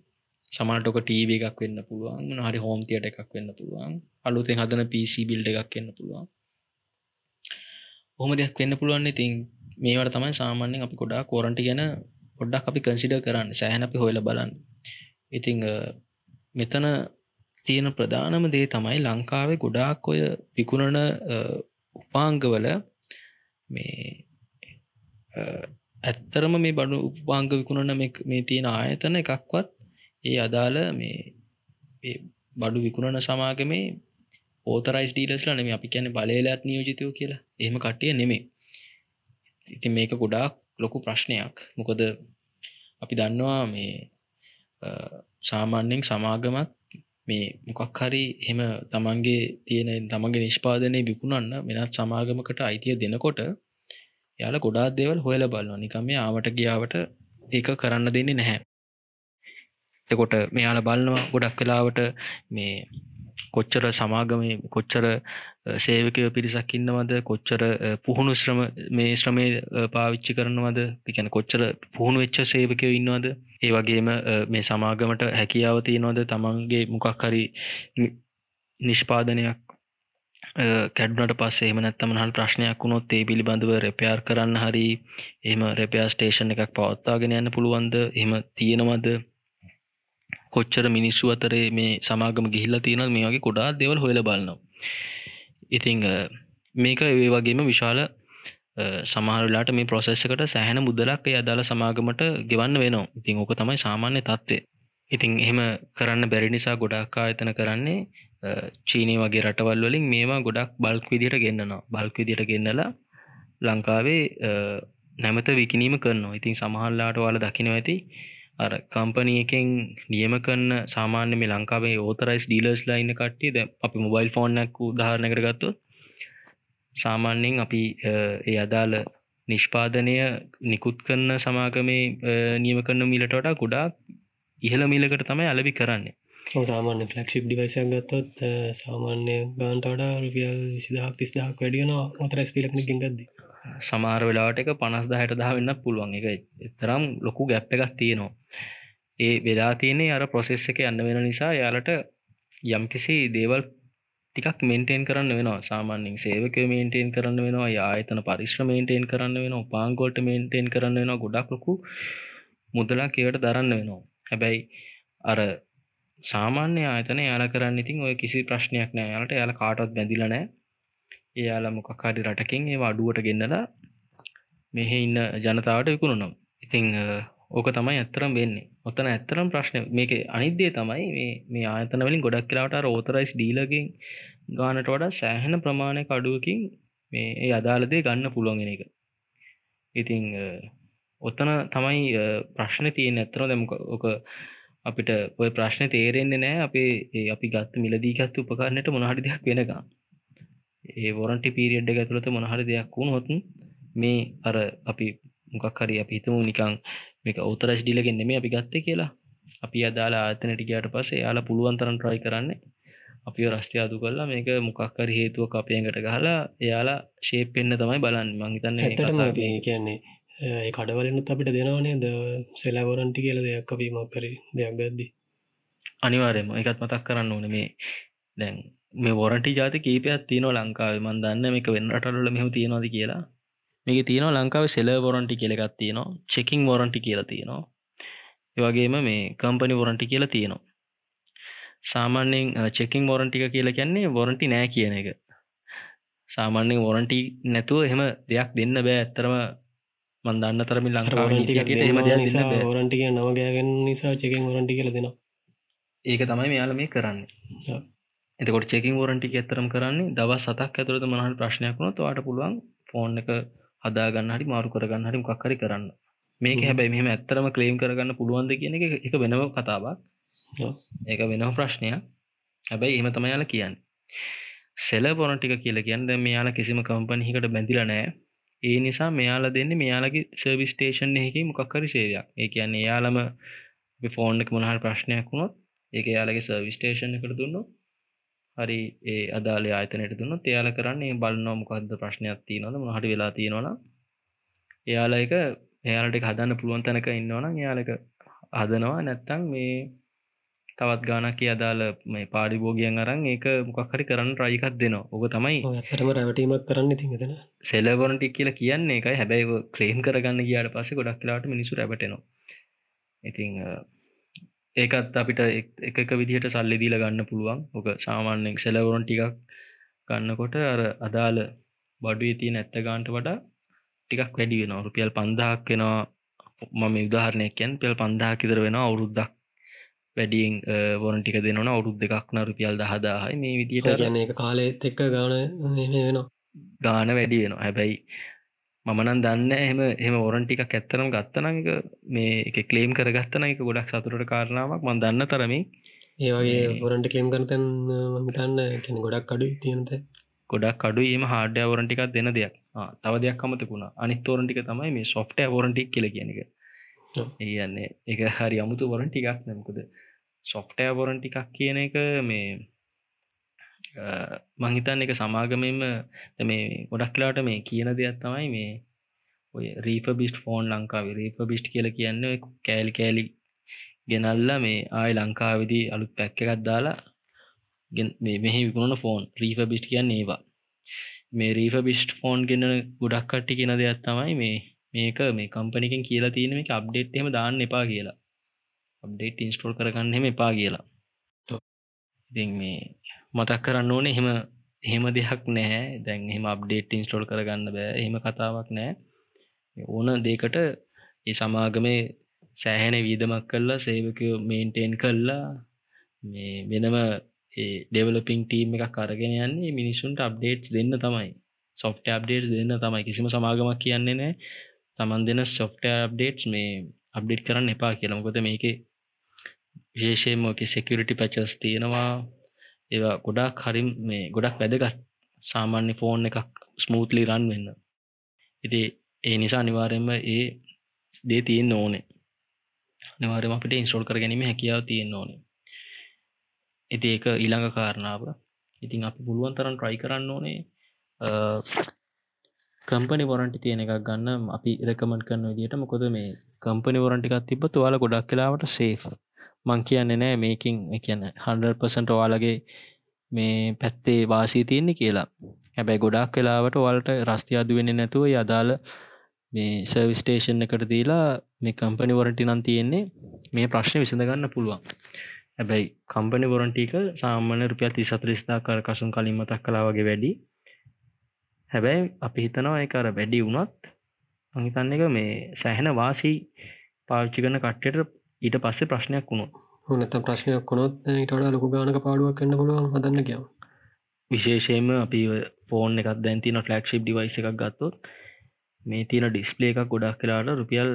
සමටක ටීව එකක් වෙන්න පුළුවන් හරි හෝම්තියට එකක් වෙන්න පුළුවන් අලුතෙන් හදන පිසි බිල්ඩ එකක් වෙන්න පුළුවන්. හොම දෙයක් වෙන්න පුළුවන් ඉතින් මේවට තමයි සාමාන්‍යෙන් අපි ගොඩා කෝරන්ටි ගැන පොඩ්ඩක් අපි කන්සිඩ කරන්න. සෑහන අපි හොයල බලන්න. ඉතිං මෙතන තියෙන ප්‍රධානම දේ තමයි ලංකාවේ ගොඩාක් ඔය විකුණන උපාංගවල මේ ඇත්තරම මේ බඩු උපාංග විකුණන මේ තියෙන ආයතන එකක්වත් ඒ අදාළ මේ බඩු විකුණන සමාගමේ ඕතරයිස් ඩීලස්ලා නෙම අපි කියන බලලත් නියෝජිතයෝ කියලා. එහෙම කට්ටිය නෙමේ ඉතින් මේක ගොඩාක් ලොකු ප්‍රශ්නයක්. මොකද අපි දන්නවා මේ සාමාන්‍යෙන් සමාගමත් මේ මොකක් හරි එහෙම තමන්ගේ තියෙන තමන්ගේ නිෂ්පාදනය විකුණන්න වෙනත් සමාගමකට අයිතිය දෙනකොට යාල ගොඩාත් දේවල් හොයල බලන්න නිකම මේ ආවට ගියාවට ඒක කරන්න දෙන්නේ නැහැ. එකොට මෙයාල බලනවා ගොඩක් වෙලාවට මේ කොච්චර සමාගම කොච්චර සේවකය පිරිසක් ඉන්නවද? කොච්චර පුහුණු ශ්‍රම මේ ශ්‍රමය පාවිච්චි කරනවද? පිකැන කොච්චර පුහුණු වෙච්ච සේවකය ඉන්නවද? ඒ වගේම මේ සමාගමට හැකියාව තියෙනවද? තමන්ගේ මොකක් හරි නිෂ්පාදනයක් කැඩ්නට පස්සේ එම නැත්තම හල් ප්‍රශ්නයක් වුණොත් ඒ පිළිබඳව රැපයාර් කරන්න හරි එම රැපයා ස්ටේෂන් එකක් පවත්තාගෙන යන්න පුළුවන්ද? එම තියෙනවද? කොච්චර මිනිස්සු අතරේ මේ සමාගම ගිහිල්ලා තියෙන මේ වගේ කොඩා දෙවල් හොල බලනවා. ඉතිං මේක ඒ වගේම විශාල සමහරලාට මේ ප්‍රොසෙස්සකට සෑහන මුදලක් ඒ අදාළ සමාගමට ගෙවන්න වෙනවා. ඉතිං ඕක තමයි සාමාන්‍ය තත්ත්වය. ඉතිං එහෙම කරන්න බැරි නිසා ගොඩක් ආයතන කරන්නේ චීනී වගේ රටවල් වලින් මේවා ගොඩක් බල්ක් විදිට ගෙන්න්නනවා බල්ක් විදිට ගෙන්නලා ලංකාවේ නැමත විකිනීම කරනවා. ඉතින් සමහල්ලාට වල දකිනව ඇති අර කම්පනී එකෙන් නියම කරන්න සාමාන්‍ය මේ ලංකාවේ ඕතරයිස් ඩීලර්ස් ලයින්න කට්ටිය. ද අපි මොබයිල් ෆෝන්නක් උදාහරණ කරගත්තු සාමාන්‍යයෙන් අපි ඒ අදාළ නිෂ්පාදනය නිකුත් කරන සමාගමේ නියම කරන මිලට වඩා ගොඩාක් ඉහළ මිලකට තමයි අලබි කරන්නේ. සාමාන්‍ය ෆලක්ෂිප් ඩිවයිසයක් ගත්තොත් සාමාන්‍ය ගාන්ට වඩා රුපියල් විසිදහක් තිස්දහක් වැඩියන ඔතරස් පිලක්න ගෙන්ගද සමාර වෙලාට එක පනස් දහයට දහ වෙන්න පුළුවන්. එක එතරම් ලොකු ගැප්ප එකක් තියෙනවා. ඒ වෙලා තියනේ අර ප්‍රොසෙස් එක යන්න වෙන නිසා යාලට යම්කිසි දේවල් ටිකක් මෙන්ටේන් කරන්න වෙනවා. සාමාන්‍යින් සේවක මේන්ටේන් කරන්න වෙනවා ආයතන පරිශ්‍ර මේන්ටේන් කරන්න වෙන පාංගොල්ට මේන්ටේන් කරන්න වෙන ගොඩක් ලොකු මුදලා කියවට දරන්න වෙනවා. හැබැයි අර සාමාන්‍ය ආයතන යාල කරන්න ඉතින් ඔය කිසි ප්‍රශ්නයක් නෑ. යාලට යාල කාටත් බැඳිලනෑ එයාල මොකක්කාරි රටකින් ඒ අඩුවට ගෙන්නලා මෙහෙ ඉන්න ජනතාවට විකුණුනම් ඉතිං ඕක තමයි ඇත්තරම් වෙන්නේ. ඔත්තන ඇත්තරම් ප්‍රශ්න මේක අනිද්දේ තමයි මේ ආයතන වලින් ගොඩක් කියලාට රෝතරයිස් ඩීලකින් ගානට වඩා සෑහෙන ප්‍රමාණය කඩුවකින් මේ ඒ අදාළදේ ගන්න පුළුවන්ගෙන එක. ඉතිං ඔත්තන තමයි ප්‍රශ්න තියෙන ඇත්තන දැමක ඕක අපිට ඔය ප්‍රශ්න තේරෙන්නේ නෑ අපේ අපි ගත්ත මිලදීගත්ත උපකාරණයට මොනහරි දෙයක් වෙනකා ඒ වොරන්ටි පීරියඩ් එක ඇතුළත මොනහරි දෙයක් වුණු හොතුන් මේ අර අපි මොකක් හරි අපි හිතමු නිකං මේක ඔවතරස් ඩිලගෙන් නෙමේ අපි ගත්තේ කියලා. අපි අදාලා ආතනට ගයාට පස යාලා පුළුවන්තරන් ට්‍රයි කරන්නේ. අපි රස්්ටය අදු කරලා මේක මොකක්කර හේතුව අපයකට ගහලා එයාලා ශේප් පෙන්න්න තමයි බලන්න. මංහිතන්න ඇතටම කියන්නේ ඒ කඩවලනුත් අපිට දෙනවනේ ද සෙලවරන්ටි කියල දෙයක් අපීමක් කරි දෙයක් ගද්දි. අනිවාරයම එකත් මතක් කරන්න ඕන මේ දැන් මේ වොරටි ජාති කීපයක් තියන ලංකාව. මන් දන්න මේක වෙන්න රටල මෙහම තියෙනවාද කියලා. මේක තියෙනවා ලංකාව සෙල වොරන්ටි කියලගත් තියෙනවා. චෙකින් වොරන්ටි කියලා තියෙනවා. ඒවගේම මේ කම්පනි වොරන්ටි කියලා තියෙනවා. සාමාන්‍යෙන් චෙකින් වොරන්ටික කියලා කියන්නේ වොරන්ටි නෑ කියන එක. සාමාන්‍යෙන් වොරන්ටි නැතුව එහෙම දෙයක් දෙන්න බෑ. ඇත්තරම මන්දන්න තරමි ලංකාව වොරන්ටික නවගෑගෙන් නිසා චෙකින් වොරන්ටි කියල දෙනවා. ඒක තමයි මෙයාල මේ කරන්න එතකොට චෙකින් වොරන්ටි ඇතරම් කරන්නේ දවස් සතක් ඇතුළට මනහල් ප්‍රශ්නයක් වුණ වාට පුළුවන් ෆෝන් එක හදාගන්න හරි මාරු කරගන්න හරි මොක්කරි කරන්න. මේක හැබැයි මෙහම ඇත්තරම ක්ලේම් කරගන්න පුළුවන්ද කියන එක එක වෙනව කතාවක්. ඒක වෙනව ප්‍රශ්නයක්. හැබැයි එම තමයියාල කියන්න. සෙල පොන ටික කියල කියන්න මෙයාල කිසිම කම්පනහිකට බැඳිල නෑ ඒ නිසා මෙයාල දෙන්න මෙයාලගේ සර්විස් ටේෂන් එහකි මොකක්කරි සේවයක්. ඒ කියන්න යාලම ෆෝන්ක මොනහල් ප්‍රශ්නයක් වුණොත් ඒක යාලගේ සර්විස් ටේෂන් එකට දුන්නොත් හරි ඒ අදාල ආතනයට දුන්න එයාල කරන්නේ බලන්නෝ මොකක්ද ප්‍රශ්නයක් තියනොද මහට වෙලා තියෙනවන එයාල එක එයාලට හදන්න පුළුවන් තැනක ඉන්නවන එයාලක හදනවා. නැත්තං මේ තවත් ගානක් අදාල මේ පාඩිබෝගියන් අරන් ඒක මොකක්හරි කරන්න රයිකත් දෙනවා. ඕක තමයි ඇතරම රැවටීමක් කරන්න තිදෙන සෙලවරටික් කියලා කියන්නේ එකයි හැබැයි ක්ලේම් කරගන්න කියාට පස්සේ ගොඩක් කියලාට මිනිසු රැබටනවා ඉතිං ඒකත් අපිට එක විදිහට සල්ලි දීල ගන්න පුළුවන්. ඕක සාමාන්‍යෙන් සෙලවරොන් ටිකක් ගන්නකොට අර අදාළ බඩුවේ තියෙන ඇත්ත ගාන්ට වඩා ටිකක් වැඩි වෙන රුපියල් පන්දහක් වෙනවා. මම උදාහරණයකැන් පෙල් පන්දා කිදර වෙන අවුරුද්දක් වැඩියෙන් වොරන් ටික දෙනවන අවුරුද් දෙකක් න රුපියල් දහදාහයි. මේ විදිට ගන එක කාලෙත් එක්ක ගාන වෙනවා. ගාන වැඩි වෙනවා. හැබැයි මමනන් දන්න එහම එහම ඔරන් ටික ඇත්තරම් ගත්තනක මේ එක කලේම් කරගත්තන එක ගොඩක් සතුරට කාරණාවක්. මන් දන්න තරමි ඒවගේ බොරන්ට කලේම් කරතන් මිතන්න කෙන ගොඩක් අඩු තියනත ගොඩක් කඩු ඒම හාඩය වරන්ටිකක් දෙන දෙයක්. තව දෙයක් කමතකුණ අනිත් ෝරන්ටික තමයි මේ සොෆ්ටය වරන්ටික් කියල කියන එක. ඒයන්නේ එක හරි අමුතු වරන්ටිකක් නැමකුද සොෆ්ටය වරන්ටිකක් කියන එක මේ මංහිතන් එක සමාගමෙන්ම මේ ගොඩක් කලාට මේ කියන දෙයක් තමයි මේ ඔය රීප බිස්ට ෆෝන් ලංකාවේ. රීප බිස්ට් කියල කියන්න කෑලි කෑලි ගෙනල්ල මේ ආය ලංකාවිදි අලුත් පැක්ක එකත් දාලා මෙහි විකුණන ෆෝන් රීප බිස්ට් කියන්න ඒවා. මේ රීප බිස්ට් ෆෝන් ගෙන ගොඩක් කට්ටි කියෙන දෙයක් තමයි මේ මේක මේ කම්පනිකින් කියලා තියෙන එක අප්ඩේට් එම දාන්න එපා කියලා. අප්ඩේට් ඉන්ස්ටෝල් කරගන්න එම එපා කියලා. ඉතින් මේ මතක් කරන්න ඕනේ එහෙම එහෙම දෙයක් නැහැ. දැන් එහෙම අප්ඩේට් ඉන්ස්ටෝල් කරගන්න බෑ. එහෙම කතාවක් නෑ ඕන දෙකට ඒ සමාගමේ සෑහෙන වීදමක් කල්ලා සේවකයෝ මේන්ටේන් කල්ලා මේ වෙනම ඩෙවලපිං ටීම් එකක් අරගෙන යන්නේ මිනිසුන්ට අප්ඩේට්ස් දෙන්න තමයි. සොෆ්ට අප්ඩේට් දෙන්න තමයි. කිසිම සමාගමක් කියන්නේ නෑ තමන් දෙන සොෆ්ට අප්ඩේට්ස් මේ අප්ඩේට් කරන්න එපා කියලමකොද මේක විශේෂයමක සෙකරිටි පැචස් තියෙනවා. ඒවා ගොඩක් හරි මේ ගොඩක් වැදගත්. සාමාන්‍ය ෆෝන් එකක් ස්මූත්ලි රන් වෙන්න. ඉති ඒ නිසා අනිවාරෙන්ම ඒ දේ තියෙන් ඕනේ. නිවාරම අපිට ඉන්ස්ටෝල් කර ගැනීම හැකියාව තියෙන්න්න ඕනේ. ඇති ඒක ඊළඟ කාරණාව. ඉතින් අපි පුළුවන් තරන් ට්‍රයි කරන්න ඕනේ. කම්පනි වරන්ටි තියෙන එකක් ගන්න. අපි රකමන් කරන්න විදිට මොකොද මේ කම්පනි වරන්ටිකත් තිබ තුවාල ගොඩක් කලාවට සේෆ් මං කියන්න නෑ මේකින් කියන්න 100% ඔයාලගේ මේ පැත්තේ වාසී තියෙන්නේ කියලා. හැබැයි ගොඩක් කලාවට වලට රස්ති අදුවෙන්නේ නැතුව යදාල මේ සර්විස්ටේෂන් එකට දීලා මේ කම්පනි වරටි නම් තියෙන්නේ මේ ප්‍රශ්න විසඳගන්න පුළුවන්. හැබැයි කම්පනි වොරන්ටික සාමාන්‍ය රුපියල් තිසතරිස්ථා කර කසුන් කලින් මතක් කලා වගේ වැඩි. හැබැයි අපි හිතනවා එකර වැඩි වුණත් අහිතන්න එක මේ සැහෙන වාසී පාච්චි කන කට්ටට ඊට පස්සේ ප්‍රශ්නයක් වුණු හනත ප්‍රශ්නයක් කොනොත් ඉටඩ ලොකු ගානක පාඩුවක් කන්න පුළුවන් හදන්න කියාව විශේෂයම අපි ෆෝන් එකක් දැන්තින ෆලක්ෂිප් ඩිවයිස එකක් ගත්තොත් මේ තියෙන ඩිස්පලේ එකක් ගොඩක් කලාට රුපියල්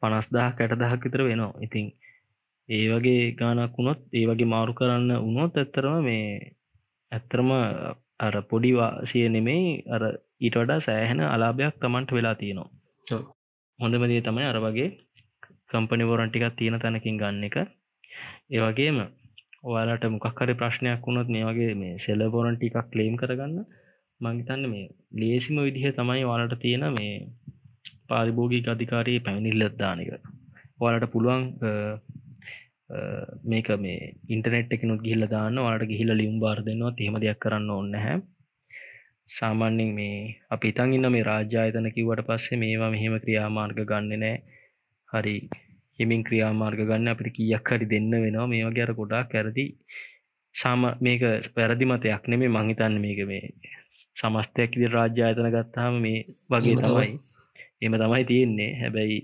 පනස්දා කැට දහක් විතර වෙනවා. ඉතින් ඒ වගේ ගානක් වුණොත් ඒ වගේ මාරු කරන්න වුණොත් ඇත්තරම මේ ඇත්තරම අර පොඩිවාසිය නෙමෙයි අර ඊට වඩා සෑහෙන අලාභයක් තමන්ට වෙලා තියෙනවා. හොඳමදේ තමයි අර වගේ කම්පනි වොරන්ටිකක් තියෙන තැනකින් ගන්න එක. ඒවගේම ඔයාලට මොකක්හරි ප්‍රශ්නයක් වුණොත් මේ වගේ මේ සෙල්ල පොරන්ටි එකක් ලේම් කරගන්න. මංහිතන්න මේ ලේසිම විදිහ තමයි වාලට තියෙන මේ පාරිභෝගික අධිකාරයේ පැමිණිල්ලත් දානක ඔයාලට පුළුවන් මේක මේ ඉන්ටනෙට් එකනුත් ගිහිල්ල දාන්න. වාට ගිහිල ලියුම් බාර දෙන්නවා එහෙම දෙයක් කරන්න ඕන්න හැ සාමාන්‍යෙන් මේ අපි ඉතන් ඉන්න මේ රාජ්‍යායතන කිවට පස්සේ මේවා මෙහෙම ක්‍රියාමාර්ග ගන්න නෑ හරි හිමින් ක්‍රියාමාර්ග ගන්න අපිට කියක් හරි දෙන්න වෙනවා. මේවා ගැර ගොඩා කැරදි සාම මේක පැරදි මතයක් නෙමේ මංහිතන්න මේක මේ සමස්තයක් ඉදි රාජ්‍යායතන ගත්තාම මේ වගේ තමයි. එම තමයි තියෙන්නේ. හැබැයි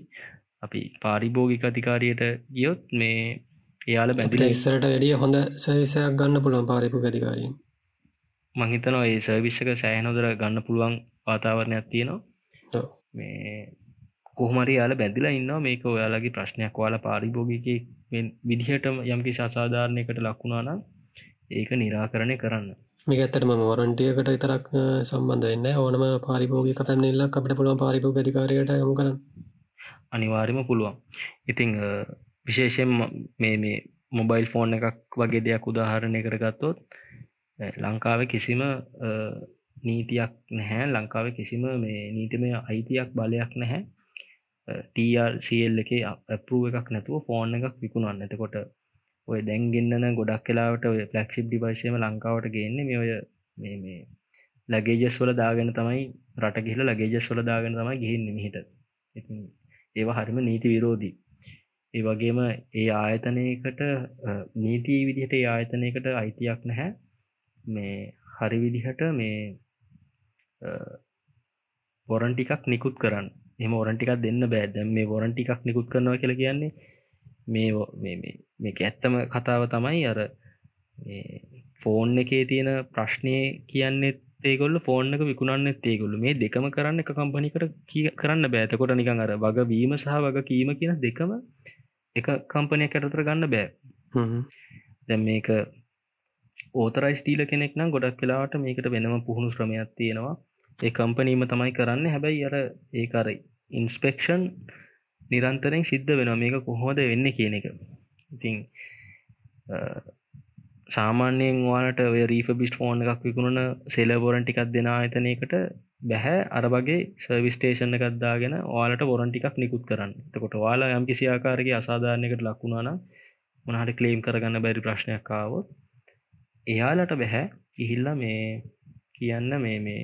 අපි පාරිභෝගික අධිකාරයට ගියොත් මේ එයාල බැඳිල ඉස්සරට වැඩිය හොඳ සවිසයක් ගන්න පුළුවන් පාරිපු ගතිකාරීන් මහිතනවා ඒ සර්විශ්ක සෑහනොදර ගන්න පුළුවන් වාතාවරණයක් තියෙනවා. මේ කොහමරි යාල බැඳිලා ඉන්න මේක ඔයාලගේ ප්‍රශ්නයක්. වාල පාරිභෝගික විදිහටම යම්කි සාධාරණයකට ලක්ුණානම් ඒක නිරාකරණය කරන්න. මේ ඇත්තටම වරන්ටියකට විතරක් සම්බන්ධ වෙන්න ඕනම පාරිභෝගි කතන්නල්ල අපට පුළුවන් පාරිභෝග අධිකාරයට යමු කරන්න. අනිවාර්යම පුළුවන්. ඉතිං විශේෂයෙන් මේ මේ මොබයිල් ෆෝන් එකක් වගේ දෙයක් උදාහරණය කරගත්තොත් ලංකාව කිසිම නීතියක් නැහැ. ලංකාව කිසිම මේ නීතිමය අයිතියක් බලයක් නැහැ TRCL එක අපපරුව එකක් නැතුව ෆෝන් එකක් විකුණන්න. එතකොට ඔය දැන්ගෙන්න්න ගොඩක් කලාවට ඔය පලක්ෂිප් ඩිවයිසම ලංකාවට ගන්නේ මේ ඔය මේ ලගේජස් වල දාගෙන තමයි රට ගිහිල ලගේජස් වල දාගෙන තමයි ගිහින්න මිහිට. ඒවා හරිම නීති විරෝධී. ඒ වගේම ඒ ආයතනයකට නීතිී විදිහට ඒ ආයතනයකට අයිතියක් නැහැ. මේ හරි විදිහට මේ පොරන්ටිකක් නිකුත් කරන්න. එම ඔරන්ටිකක් දෙන්න බෑද මේ වොරන්ටිකක් නිකුත් කරනවා කියල කියන්නේ මේ මේක ඇත්තම කතාව තමයි අර ෆෝන් එකේ තියෙන ප්‍රශ්නය කියන්නේ ඒගොල්ල ෆෝන් එක විකුණන්න ඒගොල්ල. මේ දෙකම කරන්න එක කම්පනිකට කරන්න බෑතකොට නිකං අර වග වීම සහ වග කීම කියන දෙකම එක කම්පනයක් ඇටතර ගන්න බෑ. දැ මේක ඕතරයි ස්ටීල කෙනෙක් නම් ගොඩක් කලාට මේකට වෙනම පුහුණු ශ්‍රමයක් තියෙනවා ඒ කම්පනීම තමයි කරන්න. හැබැයි අර ඒකර ඉන්ස්පෙක්ෂන් නිරන්තරෙන් සිද්ධ වෙන මේක කොහොද වෙන්න කියන එක. ඉතිං සාමාන්‍යයෙන් වානට රීෆ බිස්ට ෆෝන් එකක් විකුණන සෙලබොරන්ටිකක් දෙෙන ආයතනයකට බැහැ. අරබගේ සර්විස්ටේෂන එකක්දාගෙන ඕලට වොරන්ටිකක් නිකුත් කරන්න. තකොට වාලා යම් කිසි ආකාරගේ අසාධාරණයකට ලක්ුණාන මොනහට කලේම් කරගන්න බැරි ප්‍රශ්නයක්කාවොත් එයාලට බැහැ. ඉහිල්ල මේ කියන්න මේ මේ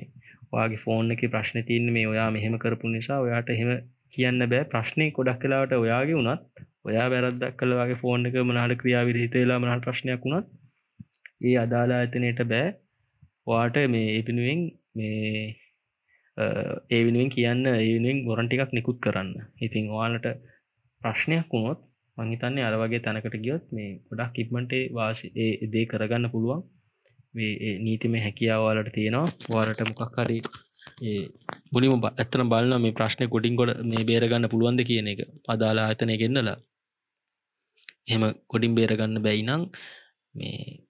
වාගේ ෆෝන් එක ප්‍රශ්න තියන්න මේ ඔයා මෙහෙම කරපු නිසා ඔයාට එහෙම කියන්න බෑ. ප්‍රශ්නය කොඩක් කලාට ඔයාගේ වුණත් ඔයා වැරද්දක් කලවාගේ ෆෝන් එක මනහට ක්‍රියාවිරහිතවෙලා මනහට ප්‍රශ්නයක් වුණත් ඒ අදාලා ඇතනයට බෑ. වාට මේ එපිනුවෙන් මේ ඒ වෙනුවෙන් කියන්න ඒවෙනුවෙන් ගොරන්ටිකක් නිකුත් කරන්න. ඉතින් ඔයාලට ප්‍රශ්නයක් වුණොත් මංහිතන්නේ අර වගේ තැනකට ගියොත් මේ ගොඩක් ඉක්මටේ වාසි දේ කරගන්න පුළුවන්. නීතිම හැකියාවලට තියෙනවා. වාරට මොකක් හරි මුලිම ඇත්තන බලන්න මේ ප්‍රශ්නය කොඩින් ගොඩ මේ බේරගන්න පුළුවන්ද කියන එක. අදාලා ආතනය ගෙන්න්නලා එහෙම කොඩින් බේරගන්න බැයිනං මේ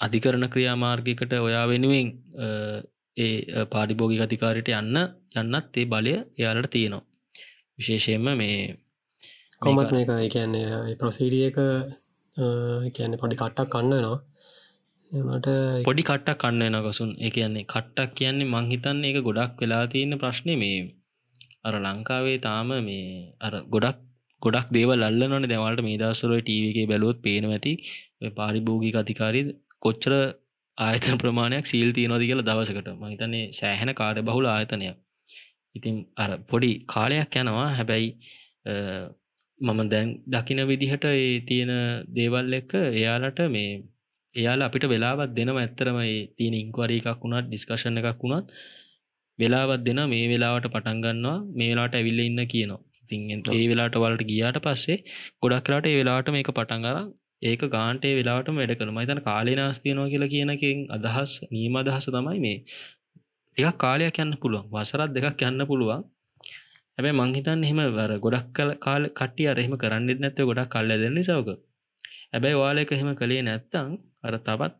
අධිකරණ ක්‍රියාමාර්ගයකට ඔයා වෙනුවෙන් ඒ පාඩිභෝගි අධිකාරයට යන්න යන්නත් ඒ බලය එයාලට තියෙනවා. විශේෂයෙන්ම මේ කොමත් මේක කියන්නේ ප්‍රසීඩියක කියන්න පොඩි කට්ටක් කන්න නවා එමට පොඩි කට්ටක් කන්න නකසුන් ඒ කියන්නේ කට්ටක් කියන්නේ මංහිතන්න එක ගොඩක් වෙලා තියෙන ප්‍රශ්නය මේ. අර ලංකාවේ තාම මේ අර ගොඩක් ගොඩක් දේවල් අල්ලනන දැවලට මේ දස්සරව ටීවගේ බැලුවොත් පේන ඇති. පාරිභෝගි අධිකාරී කොච්චර ආයතන ප්‍රමාණයක් සීල් තියනොද කියලා දවසකට. මහිතන්නේ සෑහෙන කාඩ බහුල ආයතනයක්. ඉතින් අර පොඩි කාලයක් යනවා. හැබැයි මම දැන් දකින විදිහට ඒ තියෙන දේවල් එක්ක එයාලට මේ එයාලා අපිට වෙලාවත් දෙනව ඇත්තරම තියෙන ඉංකවර එකක් වුණත් ඩිස්කශන එකක් වුණත් වෙලාවත් දෙන මේ වෙලාවට පටන්ගන්නවා මේලාට ඇවිල්ල ඉන්න කියනවා. ඉතින් ඒ වෙලාට වලට ගියාට පස්සේ ගොඩක් කරට ඒ වෙලාට මේක පටන්ගර ඒක ගාන්ටේ වෙලාට වැඩ කරන මයිතන කාලේ නාස්තියනවා කියලා කියනකින් අදහස් නීම අදහස තමයි මේ. එකක් කාලයක් යන්න පුළුවන්. වසරත් දෙකක් යන්න පුළුවන්. හැබැ මංහිතන් එහෙම වර ගොඩක් කල කාල කටිය අරහෙම කරන්නෙත් නැත්ව ගොඩක් කල්ල දෙන්නේ සවක හැබැයි වාලක එහෙම කළේ නැත්තං අර තවත්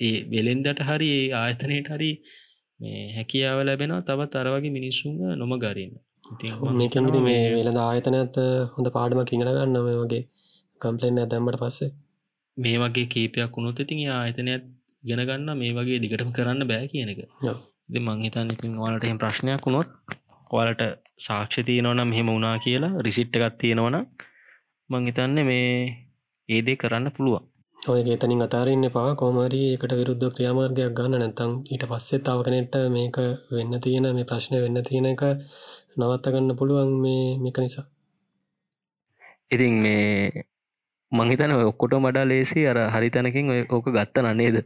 ඒ වෙලෙන්දට හරි ඒ ආයතනයට හරි මේ හැකියාව ලැබෙනවා තවත් අරවගේ මිනිස්සුන් නොම ගරන්න මේකමති මේ වෙළඳ ආයතනඇත හොඳ පාඩමක් ඉගෙන ගන්න මේ වගේ කම්පලෙන් ඇදැම්මට පස්සේ. මේ වගේ කීපයක් වුණොත් ඉතින් ආයතනයක් ගෙන ගන්න මේ වගේ දිගටම කරන්න බෑ කියන එක. ඉති මංහිතන් ඉතින් වලට එහම ප්‍රශ්නයක් වුණොත් ඔයාලට සාක්ෂ තියනවනම් මෙහෙම වුණා කියලා රිසිට්ට එකත් තියෙනවන මංහිතන්න මේ ඒදේ කරන්න පුළුවන්. ඔය ගේතනින් අතාරන්න පා කෝමරී එකට විරුද්ධ ක්‍රියාමාර්ගයක් ගන්න නැතං ඊට පස්සේ තව කෙනෙට මේක වෙන්න තියෙන මේ ප්‍රශ්නය වෙන්න තියෙන එක නවත්තගන්න පුළුවන් මේ මේක නිසා. ඉතින් මේ මංහිතන ඔක්කොට මඩා ලේසි. අර හරි තැනකින් ඕක ගත්ත නන්නේද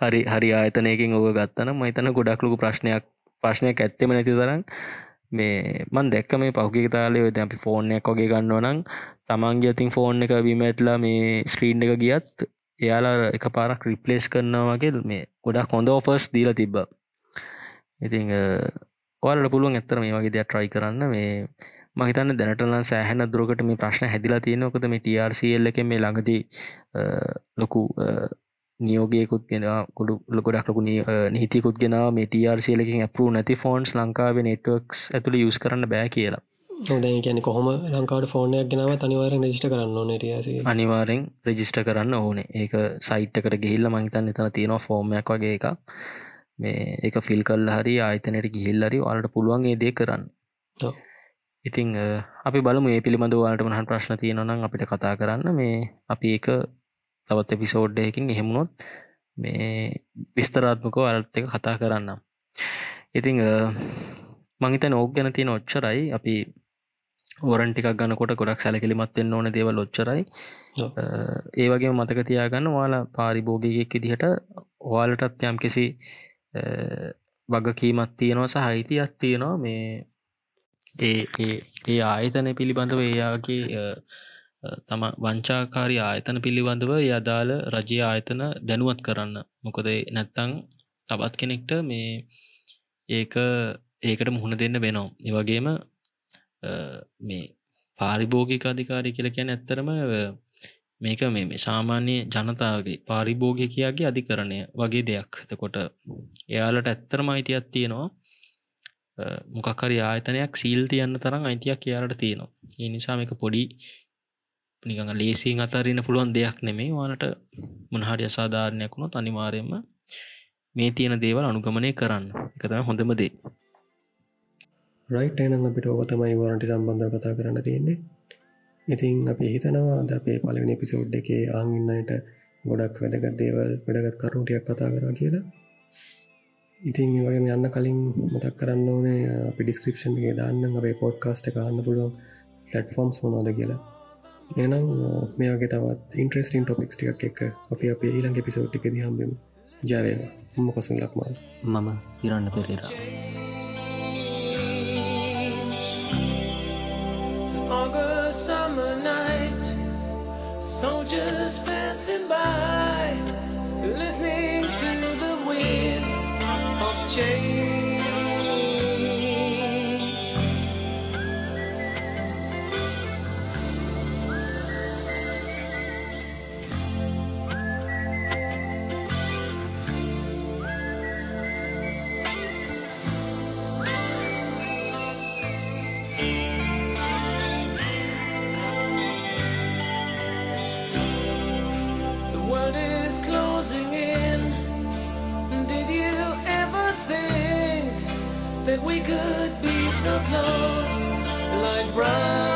හරි හරි ආයතනයකින් ඕක ගත්තන මහිතන ගොඩක්ලුකු ප්‍රශ්නයක් ප්‍රශ්නයක් ඇත්තෙම නැති තරම් මේ මන් දැක්ක මේ පෞකික තාලය ඔද අපි ෆෝර්නයක් වගේ ගන්නවනම් තමන්ගේ අතින් ෆෝන් එක බිමටලා මේ ස්ක්‍රීන් එක ගියත් එයාලා එක පාරක් රිප්ලේස් කරනවාගේ මේ ගොඩක් හොඳ ෝෆර්ස් දීල තිබ්බ. ඉතිං ඔයාලට පුළුවන් ඇත්තර මේ වගේ දෙයක් ට්‍රයි කරන්න. මේ මහිතන්න දැනටලන් සෑහන දුරකට මේ ප්‍රශ්න හැදිලා තියෙනකොද මේ ටRCල් එක මේ ළඟදී ලොකු නියෝගයකුත් ගෙනවා ගොඩු ලොකොඩක් ලොකු නීතිකුත් ගෙනවා. මේ ටRCලකින් ඇපරු නැති ෆෝන්ස් ලංකාව නෙට්වක්ස් ඇතුළ යුස් කරන්න බෑ කියලා. හොදැ කියන කොහොම ලංකාවට ෆෝනයක් ගෙනාව අනිවාරෙන් රජිට කරන්න ඕන රියස අනිවාරෙන් රජිස්ට කරන්න ඕනේ. ඒක සයිට් එකට ගිහිල්ල මහිතන් එතන තියෙනවා ෆෝර්මයක් වගේ එක මේ එක ෆිල් කල් හරි ආයතනයට ගිහිල්ලරි වලට පුළුවන් ඒ දේ කරන්න. ඉතිං අපි බලමු ඒ පිළිබඳ වාලට මහන් ප්‍රශ්න තියෙනනම් අපිට කතා කරන්න. මේ අපි ඒක තවත් එපිසෝඩ්ඩයකින් එහෙමුණොත් මේ විස්තරාත්මකෝ අරත් එක කතා කරන්න ඉතිං මංහිතන ඕක් ගැන තියෙන ඔච්චරයි. අපි ඕරන් ටිකක් ගන්නකොට ගොඩක් සැලකිලිමත්වෙන්න ඕන දේවල් ඔච්චරයි. ඒ වගේ මතක තියාගන්න වාලා පාරිභෝගියෙක් ඉදිහට ඔයාලටත් යම් කිසි වගකීමත් තියෙනවා සහ අයිතියක් තියෙනවා. මේ ඒ ඒ ආයතන පිළිබඳව ඒයාගේ තම වංචාකාරී ආයතන පිළිබඳව යදාල රජය ආයතන දැනුවත් කරන්න. මොකද නැත්තං තබත් කෙනෙක්ට මේ ඒක ඒකට මුහුණ දෙන්න වෙනවා. ඒවගේම මේ පාරිභෝගික අධිකාරය කියල කියන ඇත්තරම මේක මේ සාමාන්‍ය ජනතාවගේ පාරිභෝගිකයාගේ අධිකරණය වගේ දෙයක්. එතකොට එයාලට ඇත්තරම අයිතියක් තියෙනවා මොකක්හරි ආයතනයක් සීල් තියන්න තරම් අයිතියක් එයාලට තියෙනවා. ඒ නිසා එක පොඩි නිකඟ ලේසින් අතරන්න පුළුවන් දෙයක් නෙමේ වානට මොනහරි අසාධාරණයක් වුණොත් අනිවාරයෙන්ම මේ තියෙන දේවල් අනුගමනය කරන්න. එකතම හොඳම දේ. රයිට් එනම් අපිට ඕක තමයි වරන්ටි සම්බන්ධ කතා කරන්න තියෙන්නේ. ඉතින් අපි හිතනවා ද අපේ පලවෙනි පිසෝඩ් එකේ ආංගින්නයට ගොඩක් වැදගත් දේවල් වැඩගත් කරුණටියක් කතා කර කියලා. ඉතින් වගේ යන්න කලින් මතක් කරන්න ඕනේ අපි ඩිස්ක්‍රපෂන්ගේ දාන්න අපේ පොඩ්කාස්ට එකන්න පුළුවන් ෆලට්ෆෝම්ස් මොනෝද කියලා. එනම් මේ වගේ තවත් ඉන්ට්‍රස්ටින් ටොපික්ස් ටික් එක අපි අපේ ඊළඟ පිසෝට්ටික දිහම්බෙමු ජයවේවා මම කොසුන් ලක්මල්. මම ඉරන්න Perera. Soldiers passing by, listening to the wind of change. So close, like brown.